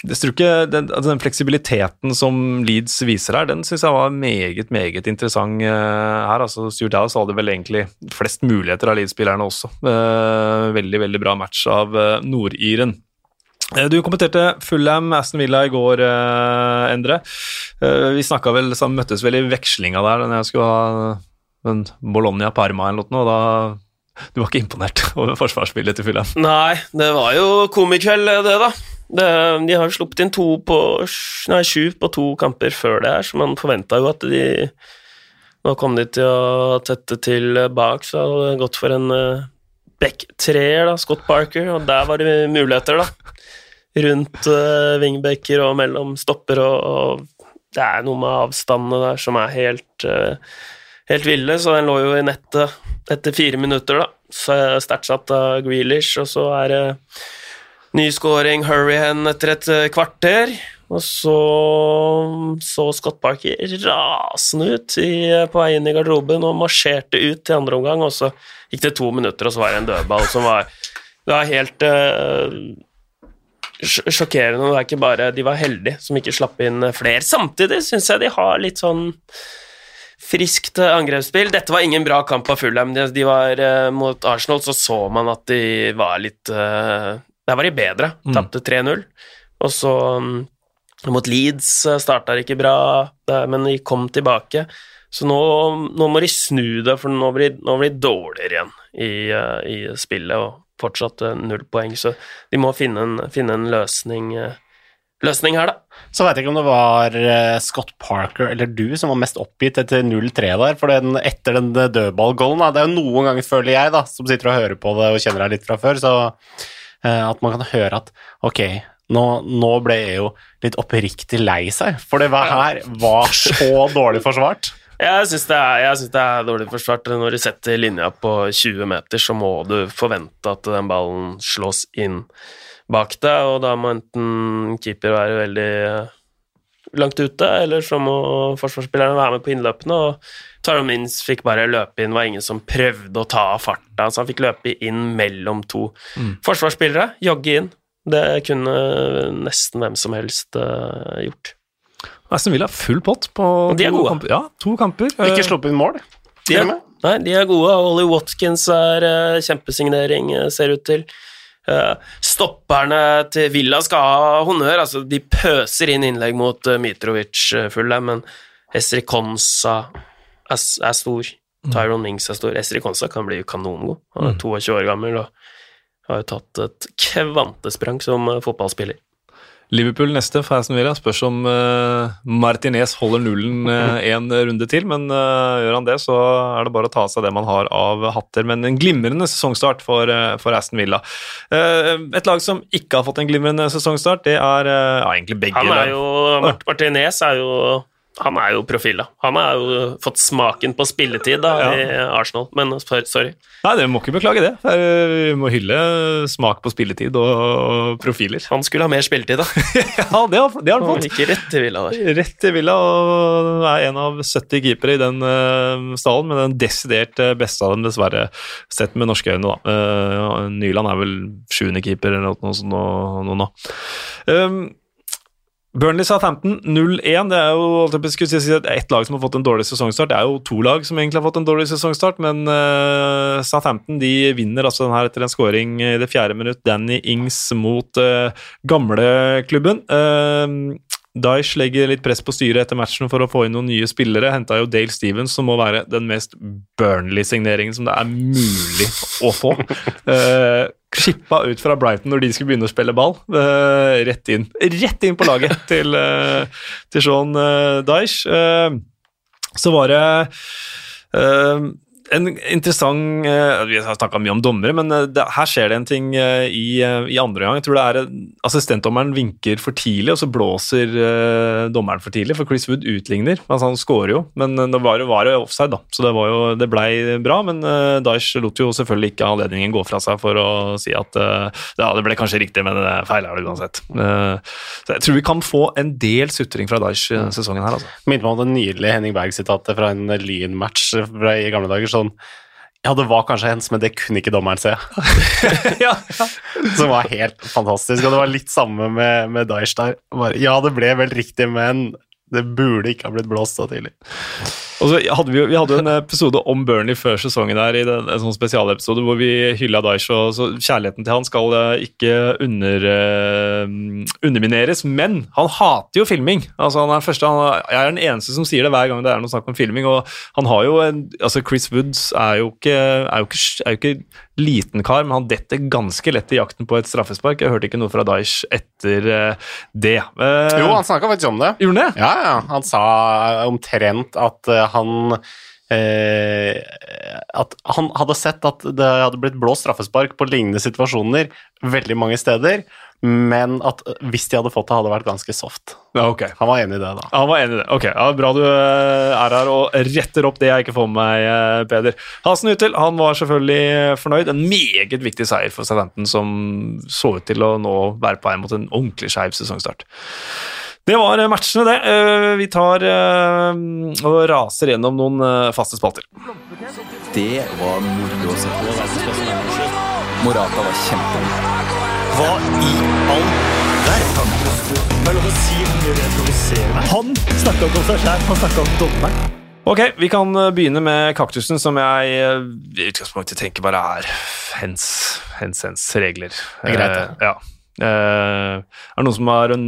ikke den, altså den, fleksibiliteten som Leeds viser her, den syns jeg var meget, meget interessant uh, her. altså Stuart Dallas hadde vel egentlig flest muligheter av Leeds-spillerne også. Uh, veldig, veldig bra match av uh, Nordiren. Du kommenterte Fulham Aston Villa i går, Endre. Vi snakka vel, så møttes vel i vekslinga der da jeg skulle ha en Bologna Parma eller noe, og da Du var ikke imponert over forsvarsspillet til Fulham?
Nei, det var jo komikveld, det, da. Det, de har sluppet inn to på, nei, sju på to kamper før det her, så man forventa jo at de Nå kom de til å tette til bak, så hadde det gått for en uh, back-treer, da, Scott Parker, og der var det muligheter, da. Rundt uh, wingbacker og mellom stopper og, og, Det er noe med avstandene der som er helt, uh, helt ville, så den lå jo i nettet etter fire minutter, da. Sterkt satt av Grealish, og så er det uh, Nyskåring Hurrihan etter et eh, kvarter. Og så så Scott Parker rasende ut i, eh, på vei inn i garderoben og marsjerte ut til andre omgang, og så gikk det to minutter, og så var det en dødball som var Det var helt uh, sjokkerende. Det er ikke bare De var heldige som ikke slapp inn flere. Samtidig syns jeg de har litt sånn friskt angrepsspill. Dette var ingen bra kamp av Fulham. De, de var uh, Mot Arsenal så så man at de var litt uh, der var de bedre. Mm. Tapte 3-0. Og så um, mot Leeds eh, starta det ikke bra, men de kom tilbake. Så nå, nå må de snu det, for nå blir, nå blir de dårligere igjen i, uh, i, spillet, og fortsatt uh, null poeng. Så de må finne en, finne en løsning, løsning, her, da.
Så veit jeg ikke om det var Scott Parker eller du som var mest oppgitt etter 0-3 der, for den, etter den dødballgolden Det er jo noen ganger, føler jeg, da, som sitter og hører på det og kjenner deg litt fra før, så Eh, at man kan høre at ok, nå, nå, ble jeg jo litt oppriktig lei seg, for det her var så dårlig forsvart.
Jeg syns det, det, er dårlig forsvart. Når du setter linja på 20 meter, så må du forvente at den ballen slås inn bak deg, og da må enten keeper være veldig langt ute, eller så må forsvarsspillerne være med på innløpene. og Tyrone Mins fikk bare løpe inn, var ingen som prøvde å ta av farta, så han fikk løpe inn mellom to mm. forsvarsspillere, jogge inn. Det kunne nesten hvem som helst uh, gjort.
Aston Villa full pott på
de er gode.
Kamper. Ja, to kamper.
Ikke sluppet inn mål?
De er, nei, de er gode. Ollie Watkins er uh, kjempesignering, uh, ser ut til. Uh, stopperne til Villa skal ha honnør. Altså, de pøser inn innlegg mot uh, Mitrovic uh, fulle, men Esri Konsa er, er stor. Mm. Tyron Mings er stor. Esri Konsa kan bli kanongod. Han er 22 mm. år gammel og har jo tatt et kvantesprang som eh, fotballspiller.
Liverpool neste for Aston Villa. Spørs om uh, Martinez holder nullen uh, en runde til, men uh, gjør han det, så er det bare å ta seg det man har av hatter. Men en glimrende sesongstart for, for Aston Villa. et lag som ikke har fått en glimrende sesongstart, det er ja, egentlig begge.
Han er jo, Martinez er jo han er jo profil, da. Han har jo fått smaken på spilletid da, ja. i Arsenal, men sorry.
Nei, det må ikke beklage det. Vi må hylle smak på spilletid og profiler.
Han skulle ha mer spilletid, da.
ja, det har, det har, han fått.
Ikke rett til Villa der.
Rett til Villa, og er en av 70 keepere i den uh, stallen, men den desidert eh, beste av dem, dessverre, sett med norske øyne, da. Uh, Nyland er vel sjuende keeper eller noe sånt nå. nå. Um, Burnley sa 15, 0-1. Det er jo si, ett lag som har fått en dårlig sesongstart. Det er jo to lag som egentlig har fått en dårlig sesongstart, men uh, Southampton de vinner altså den her etter en scoring i det fjerde minutt. Danny Ings mot uh, gamleklubben. Uh, Dyesh legger litt press på styret etter matchen for å få inn noen nye spillere. Henta jo Dale Stevens, som må være den mest Burnley-signeringen som det er mulig å få. Uh, Skippa ut fra Brighton når de skulle begynne å spille ball. Uh, rett inn Rett inn på laget til, uh, til Sean uh, Daesh. så var det en interessant uh, Vi har snakka mye om dommere, men uh, det, her skjer det en ting uh, i, i, andre gang. Jeg tror det er Assistentdommeren vinker for tidlig, og så blåser dommeren for tidlig, for Chris Wood utligner. Altså, han skårer jo, men det var, var jo offside, da, så det, var jo, det blei bra. Men Daesh lot jo selvfølgelig ikke anledningen gå fra seg for å si at ja, det ble kanskje riktig, men det feil er det uansett. så jeg tror vi kan få en del sutring fra Daesh sesongen her. altså.
Minner meg om det nydelige Henning Berg-sitatet fra en Lyn-match i gamle dager. så sånn ja, det var kanskje hens, men det kunne ikke dommeren se. ja. Som var helt fantastisk. Og det var litt samme med, med Daesh der. Bare, ja, det ble vel riktig, men det burde ikke ha blitt blåst så tidlig.
Og så hadde vi, vi, hadde en episode om Bernie før sesongen her, i den, en sånn spesialepisode hvor vi hylla Daish. og så Kjærligheten til han skal eh, ikke under, uh, undermineres, men han hater jo filming. Altså han er, første, han er, den eneste som sier det hver gang det er noe snakk om filming. og han har jo en, altså Chris Woods er jo ikke, er jo ikke, er jo ikke liten kar, men han detter ganske lett i jakten på et straffespark. Jeg hørte ikke noe fra Daish etter uh, det.
Uh, jo, han snakka faktisk om det.
Gjorde
det? Ja, ja. Han sa omtrent at han eh, at han hadde sett at det hadde blitt blåst straffespark på lignende situasjoner veldig mange steder, men at hvis de hadde fått det, hadde det vært ganske soft.
Ja, okay.
Han var enig i det, da.
Han var enig i det. Ok, ja, Bra du eh, er her og retter opp det jeg ikke får med meg, eh, Peder. Hasen Util han var selvfølgelig fornøyd. En meget viktig seier for Southampton, som så ut til å nå være på vei mot en ordentlig skeiv sesongstart. Det var matchene, det. Eh, vi tar eh, og raser gjennom noen eh, faste spalter.
Det var moro å se på. Morata var kjempegod.
Hva i all verden? Han snakka ikke om seg sjæl, han snakka om dommeren.
Ok, vi kan begynne med kaktusen, som jeg i utgangspunktet tenker bare er hens, hens, hens regler.
Det er greit, det.
Uh, ja. Uh, er det noen som har en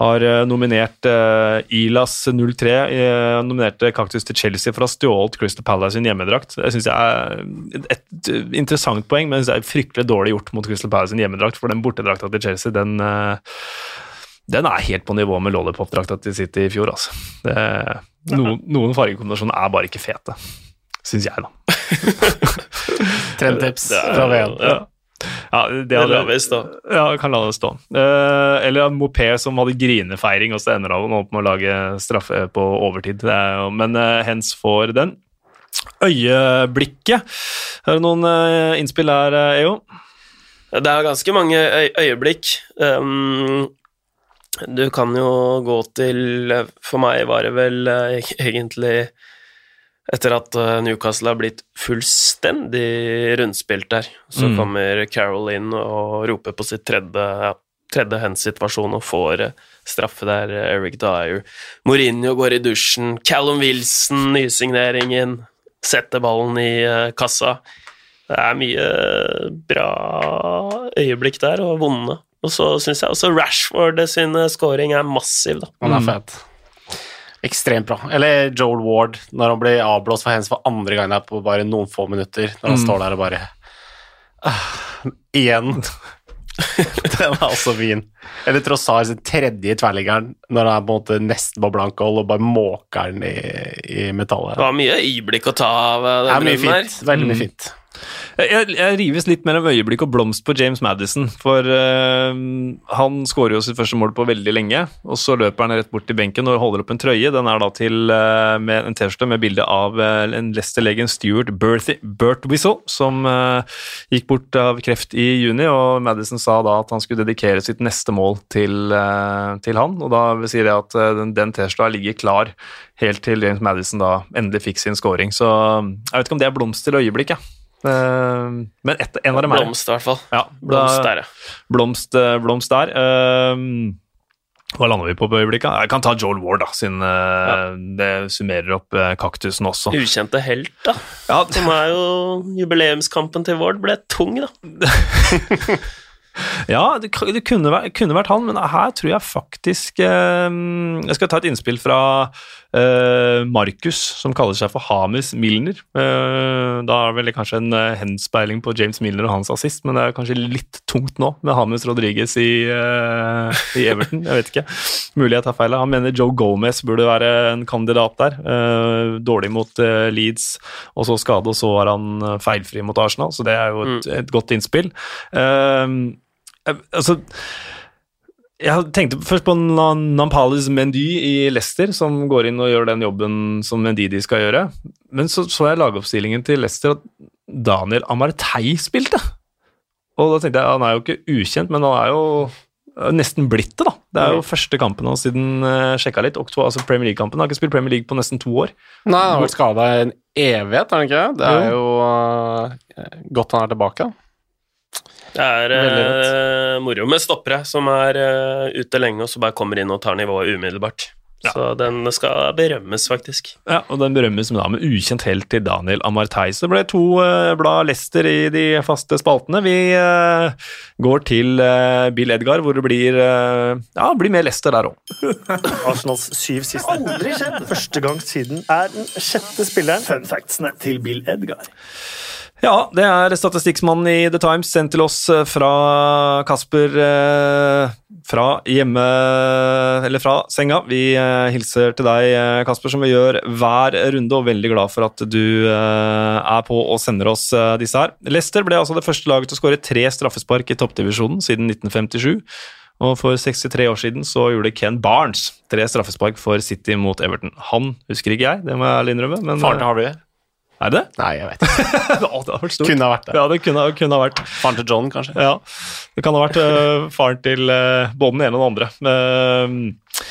har eh, nominert uh, Ilas03 uh, nominerte Kaktus til Chelsea for å ha stjålet Crystal Palace sin hjemmedrakt. Det syns jeg er et, et, interessant poeng, men det er fryktelig dårlig gjort mot Crystal Palace sin hjemmedrakt, for den bortedrakta til Chelsea, den, uh, den er helt på nivå med lollipop-drakta til City i fjor, altså. Det, noen, noen fargekombinasjoner er bare ikke fete, syns jeg, da.
Trendtips fra VM. Ja.
Ja, det, det lar vi stå. Ja, kan la det stå. Eh, eller Mopé som hadde grinefeiring, og så ender han opp med å lage straffe på overtid. Er, men eh, Hens får den. Øyeblikket. Er det noen eh, innspill her, EO?
Det er ganske mange øy øyeblikk. Um, du kan jo gå til For meg var det vel egentlig etter at eh, Newcastle har blitt fullstendig rundspilt der, så mm. kommer Carol inn og roper på sitt tredje, ja, tredje hands-situasjon og får eh, straffe der, eh, Eric Dyer. Mourinho går i dusjen, Callum Wilson, nysigneringen, setter ballen i kassa. Det er mye bra øyeblikk der, og vonde. Og så syns jeg også Rashford sin scoring er massiv, da.
Han er mm. fet. Ekstremt bra. Eller Joel Ward, når han blir avblåst for hens for andre gang på bare noen få minutter. Når han mm. står der og bare uh, Igjen. den er også fin. Eller Trossar sin tredje tverrliggeren, når han er på en måte nesten på blankhold og bare måker den i, i metallet.
Det var mye øyeblikk å ta av. Det
er mye fint. Veldig mye mm. fint.
Jeg, jeg, rives litt mellom øyeblikk og blomst på James Madison. For uh, han skårer jo sitt første mål på veldig lenge, og så løper han rett bort til benken og holder opp en trøye. Den er da til uh, med en T-skjorte med bilde av uh, en Leicester-legen Stuart Burtwhistle, som gikk bort av kreft i juni, og Madison sa da at han skulle dedikere sitt neste mål til, til han. Og da sier jeg at den, den T-skjorta ligger klar helt til James Madison da endelig fikk sin scoring. Så jeg vet ikke om det er blomst til øyeblikk, jeg. Ja. Uh, men et, en av dem
er Blomst, i hvert fall.
Ja,
blomst der, ja.
Blomst, uh, blomst der. Uh, hva lander vi på på øyeblikket? Jeg kan ta Joel Ward, da, siden ja. det summerer opp kaktusen også.
Ukjente helt, da. Ja. Som er jo Jubileumskampen til Ward ble tung, da.
Ja, det, det kunne, vært, kunne vært han, men her tror jeg faktisk eh, Jeg skal ta et innspill fra eh, Markus, som kaller seg for Hames Milner. Uh, da er det vel kanskje en uh, henspeiling på James Milner og hans assist, men det er kanskje litt tungt nå med Hames Rodriguez i, i Everton. Jeg vet ikke. Mulig jeg tar feil. Han mener Joe Gomez burde være en kandidat der. Dårlig mot Leeds, og så skade, og så var han feilfri mot Arsenal, så det er jo et, et godt innspill. Altså jeg tenkte først på Nampales Mendy i Leicester, som går inn og gjør den jobben som Mendidi skal gjøre. Men så så jeg lagoppstillingen til Leicester at Daniel Amartey spilte. Og da tenkte jeg han er jo ikke ukjent, men han er jo nesten blitt det, da. Det er jo første kampen hans siden uh, sjekka litt. Oktober, altså Premier League-kampen. Han har ikke spilt Premier League på nesten to år.
Nei, han har vært skada en evighet, har han ikke? Det er jo uh, godt han er tilbake.
Det er eh, moro med stoppere som er eh, ute lenge, og så bare kommer inn og tar nivået umiddelbart. Så den skal berømmes, faktisk.
Ja, og den berømmes da med ukjent helt til Daniel Amartey. Så det ble to uh, blad Lester i de faste spaltene. Vi eh, går til eh, Bill Edgar, hvor det blir eh, Ja, blir mer Lester der òg.
Arsenals syv siste. Aldri skjedd! Første gang siden er den sjette spilleren. Fun factsene til Bill Edgar.
Ja, det er statistikkmannen i The Times sendt til oss eh, fra Kasper eh, fra hjemme Eller fra senga. Vi eh, hilser til deg, Kasper, som vi gjør hver runde, og veldig glad for at du er på og sender oss disse her. Leicester ble altså det første laget til å skåre tre straffespark i toppdivisjonen siden 1957. Og for 63 år siden så gjorde Ken Barnes tre straffespark for City mot Everton. Han husker ikke jeg, det må jeg ærlig innrømme. Men,
Faren til Harvey?
Er det?
Nei, jeg vet ikke.
Å, det har vært stort.
Kunne ha vært det.
Ja, det kunne, kunne ha vært.
Faren til John, kanskje?
Ja, det kan ha vært uh, faren til uh, både den ene og den andre. Uh,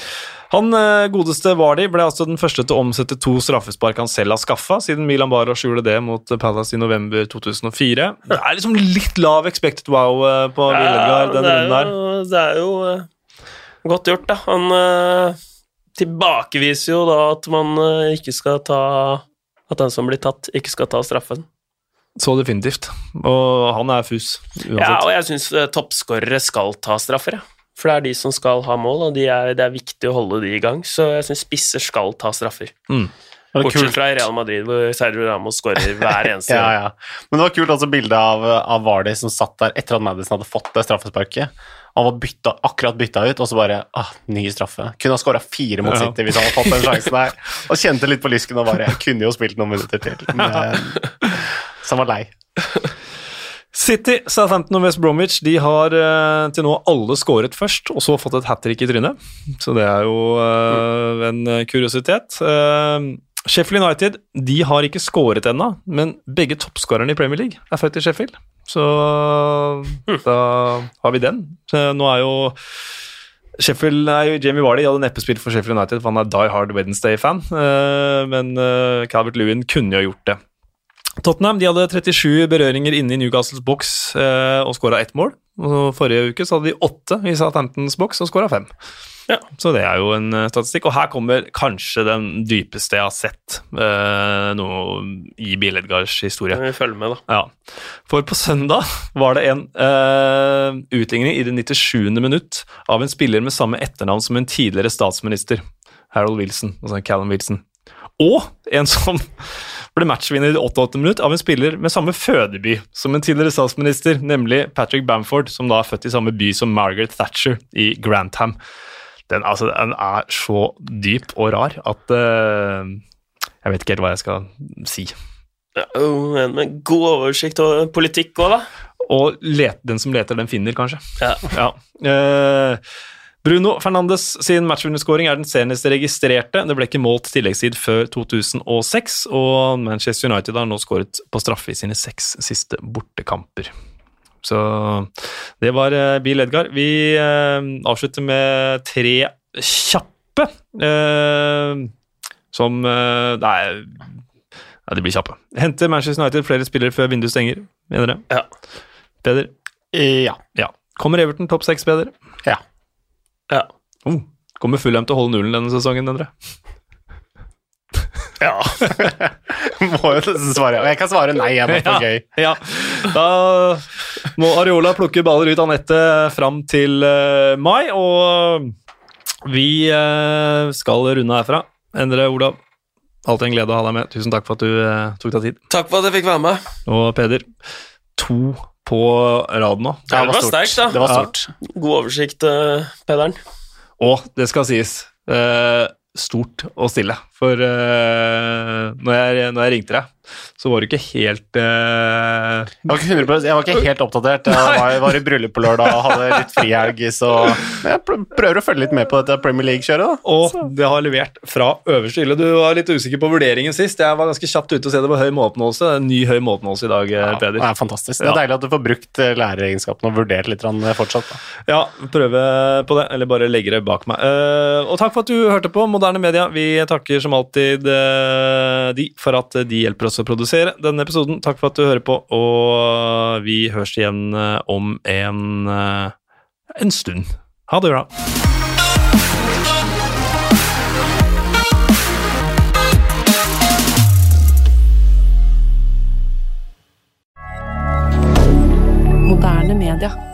han godeste Vardi ble altså den første til å omsette to straffespark han selv har skaffa, siden Milan Barra gjorde det mot Palace i november 2004. Det er liksom litt lav expected wow på på ja, den runden
er
her.
det er jo godt gjort, da. Han øh, tilbakeviser jo da at man øh, ikke skal ta At den som blir tatt, ikke skal ta straffen.
Så definitivt. Og han er fus, uansett.
Ja, og jeg syns toppskårere skal ta straffer, jeg. For det er de som skal ha mål, og de er, det er viktig å holde de i gang. Så jeg syns spisser skal ta straffer.
Mm.
Bortsett fra Real Madrid, hvor Sergio Ramos skårer hver eneste
Ja, ja. Men det var kult også bildet av, av Vardy som satt der etter at Madison hadde fått det straffesparket. Han var bytta, akkurat bytta ut, og så bare ah, ny straffe. Kunne ha skåra fire mot
Ja.
City hvis han hadde fått den sjansen der. Og kjente litt på lysken og bare Jeg kunne jo spilt noen minutter til. Men, så han var lei.
City, Southampton og West Bromwich de har eh, til nå alle skåret først, og så fått et hat trick i trynet. Så det er jo uh, en kuriositet. Uh, Sheffield United de har ikke skåret ennå, men begge toppskårerne i Premier League er født i Sheffield. Så da har vi den. Så nå er jo Sheffield, nei, Jamie Warley hadde neppe spilt for Sheffield United, for han er Die Hard Wednesday-fan. eh, men eh, Calvert Lewin kunne jo gjort det. Tottenham de hadde 37 berøringer inne i Newcastles boks eh, og skåra ett mål. Og forrige uke så hadde de åtte i Southamptons boks og skåra fem.
Ja.
Så det er jo en eh, statistikk. Og her kommer kanskje den dypeste jeg har sett eh, noe i Bill Edgars historie.
Vi følger med, da.
Ja. For på søndag var det en eh, utligning i det 97. minutt av en spiller med samme etternavn som en tidligere statsminister, Harold Wilson, altså Callum Wilson. Og en som ble matchvinner i det 88. minutt av en spiller med samme fødeby som en tidligere statsminister, nemlig Patrick Bamford, som da er født i samme by som Margaret Thatcher i Grantham. Den, altså, den er så dyp og rar at uh, jeg vet ikke helt hva jeg skal si.
Ja, men god oversikt og politikk òg, da.
Og let, den som leter, den finner, kanskje.
Ja.
Ja. Uh, Bruno Fernandes sin matchvinnerskåring er den seneste registrerte. Det ble ikke målt tilleggstid før 2006, og Manchester United har nå skåret på straffe i sine seks siste bortekamper. Så det var eh, Bill Edgar. Vi eh, avslutter med tre kjappe, eh, som Nei, ja, de blir kjappe. Henter Manchester United flere spillere før vinduet stenger, mener dere?
Ja.
Peder?
Ja.
Ja. Kommer Everton topp seks, Peder?
ja.
Ja.
Oh. Kommer Fulham til å holde nullen denne sesongen, dere?
Ja.
Må jo nesten svare. Og jeg kan svare nei, jeg, bare for gøy.
Ja. Da må Areola plukke baller ut av nettet fram til eh, mai, og vi eh, skal runde herfra. Endre Olav, alltid en glede å ha deg med. Tusen takk for at du eh, tok deg tid.
Takk for at jeg fikk være med.
Og Peder, to på rad nå.
Ja, det var
stort.
sterkt, da.
Det var
Ja.
stort.
God oversikt, Pederen.
Og det skal sies, eh, stort og stille. For uh, når, jeg, når jeg ringte deg, så var du ikke helt uh...
Jeg var ikke, 100%, jeg var ikke helt oppdatert. Jeg var, var i bryllup på lørdag og hadde litt frihelg, så jeg prøver å følge litt med på dette Premier League-kjøret.
Og det har levert fra øverste hylle. Du var litt usikker på vurderingen sist. Jeg var ganske kjapt ute og se det var høy måloppnåelse. Ny høy måloppnåelse i dag,
Ja,
Peder.
det er fantastisk. Det er deilig at du får brukt læreregenskapene og vurdert litt fortsatt. Da.
Ja, prøve på det, eller bare legge det bak meg. Uh, og takk for at du hørte på Moderne Media. Vi takker som alltid uh, de for at de hjelper oss å produsere denne episoden. Takk for at du hører på, og vi høres igjen eh, om en, eh, en stund. Ha det bra.
Moderne media.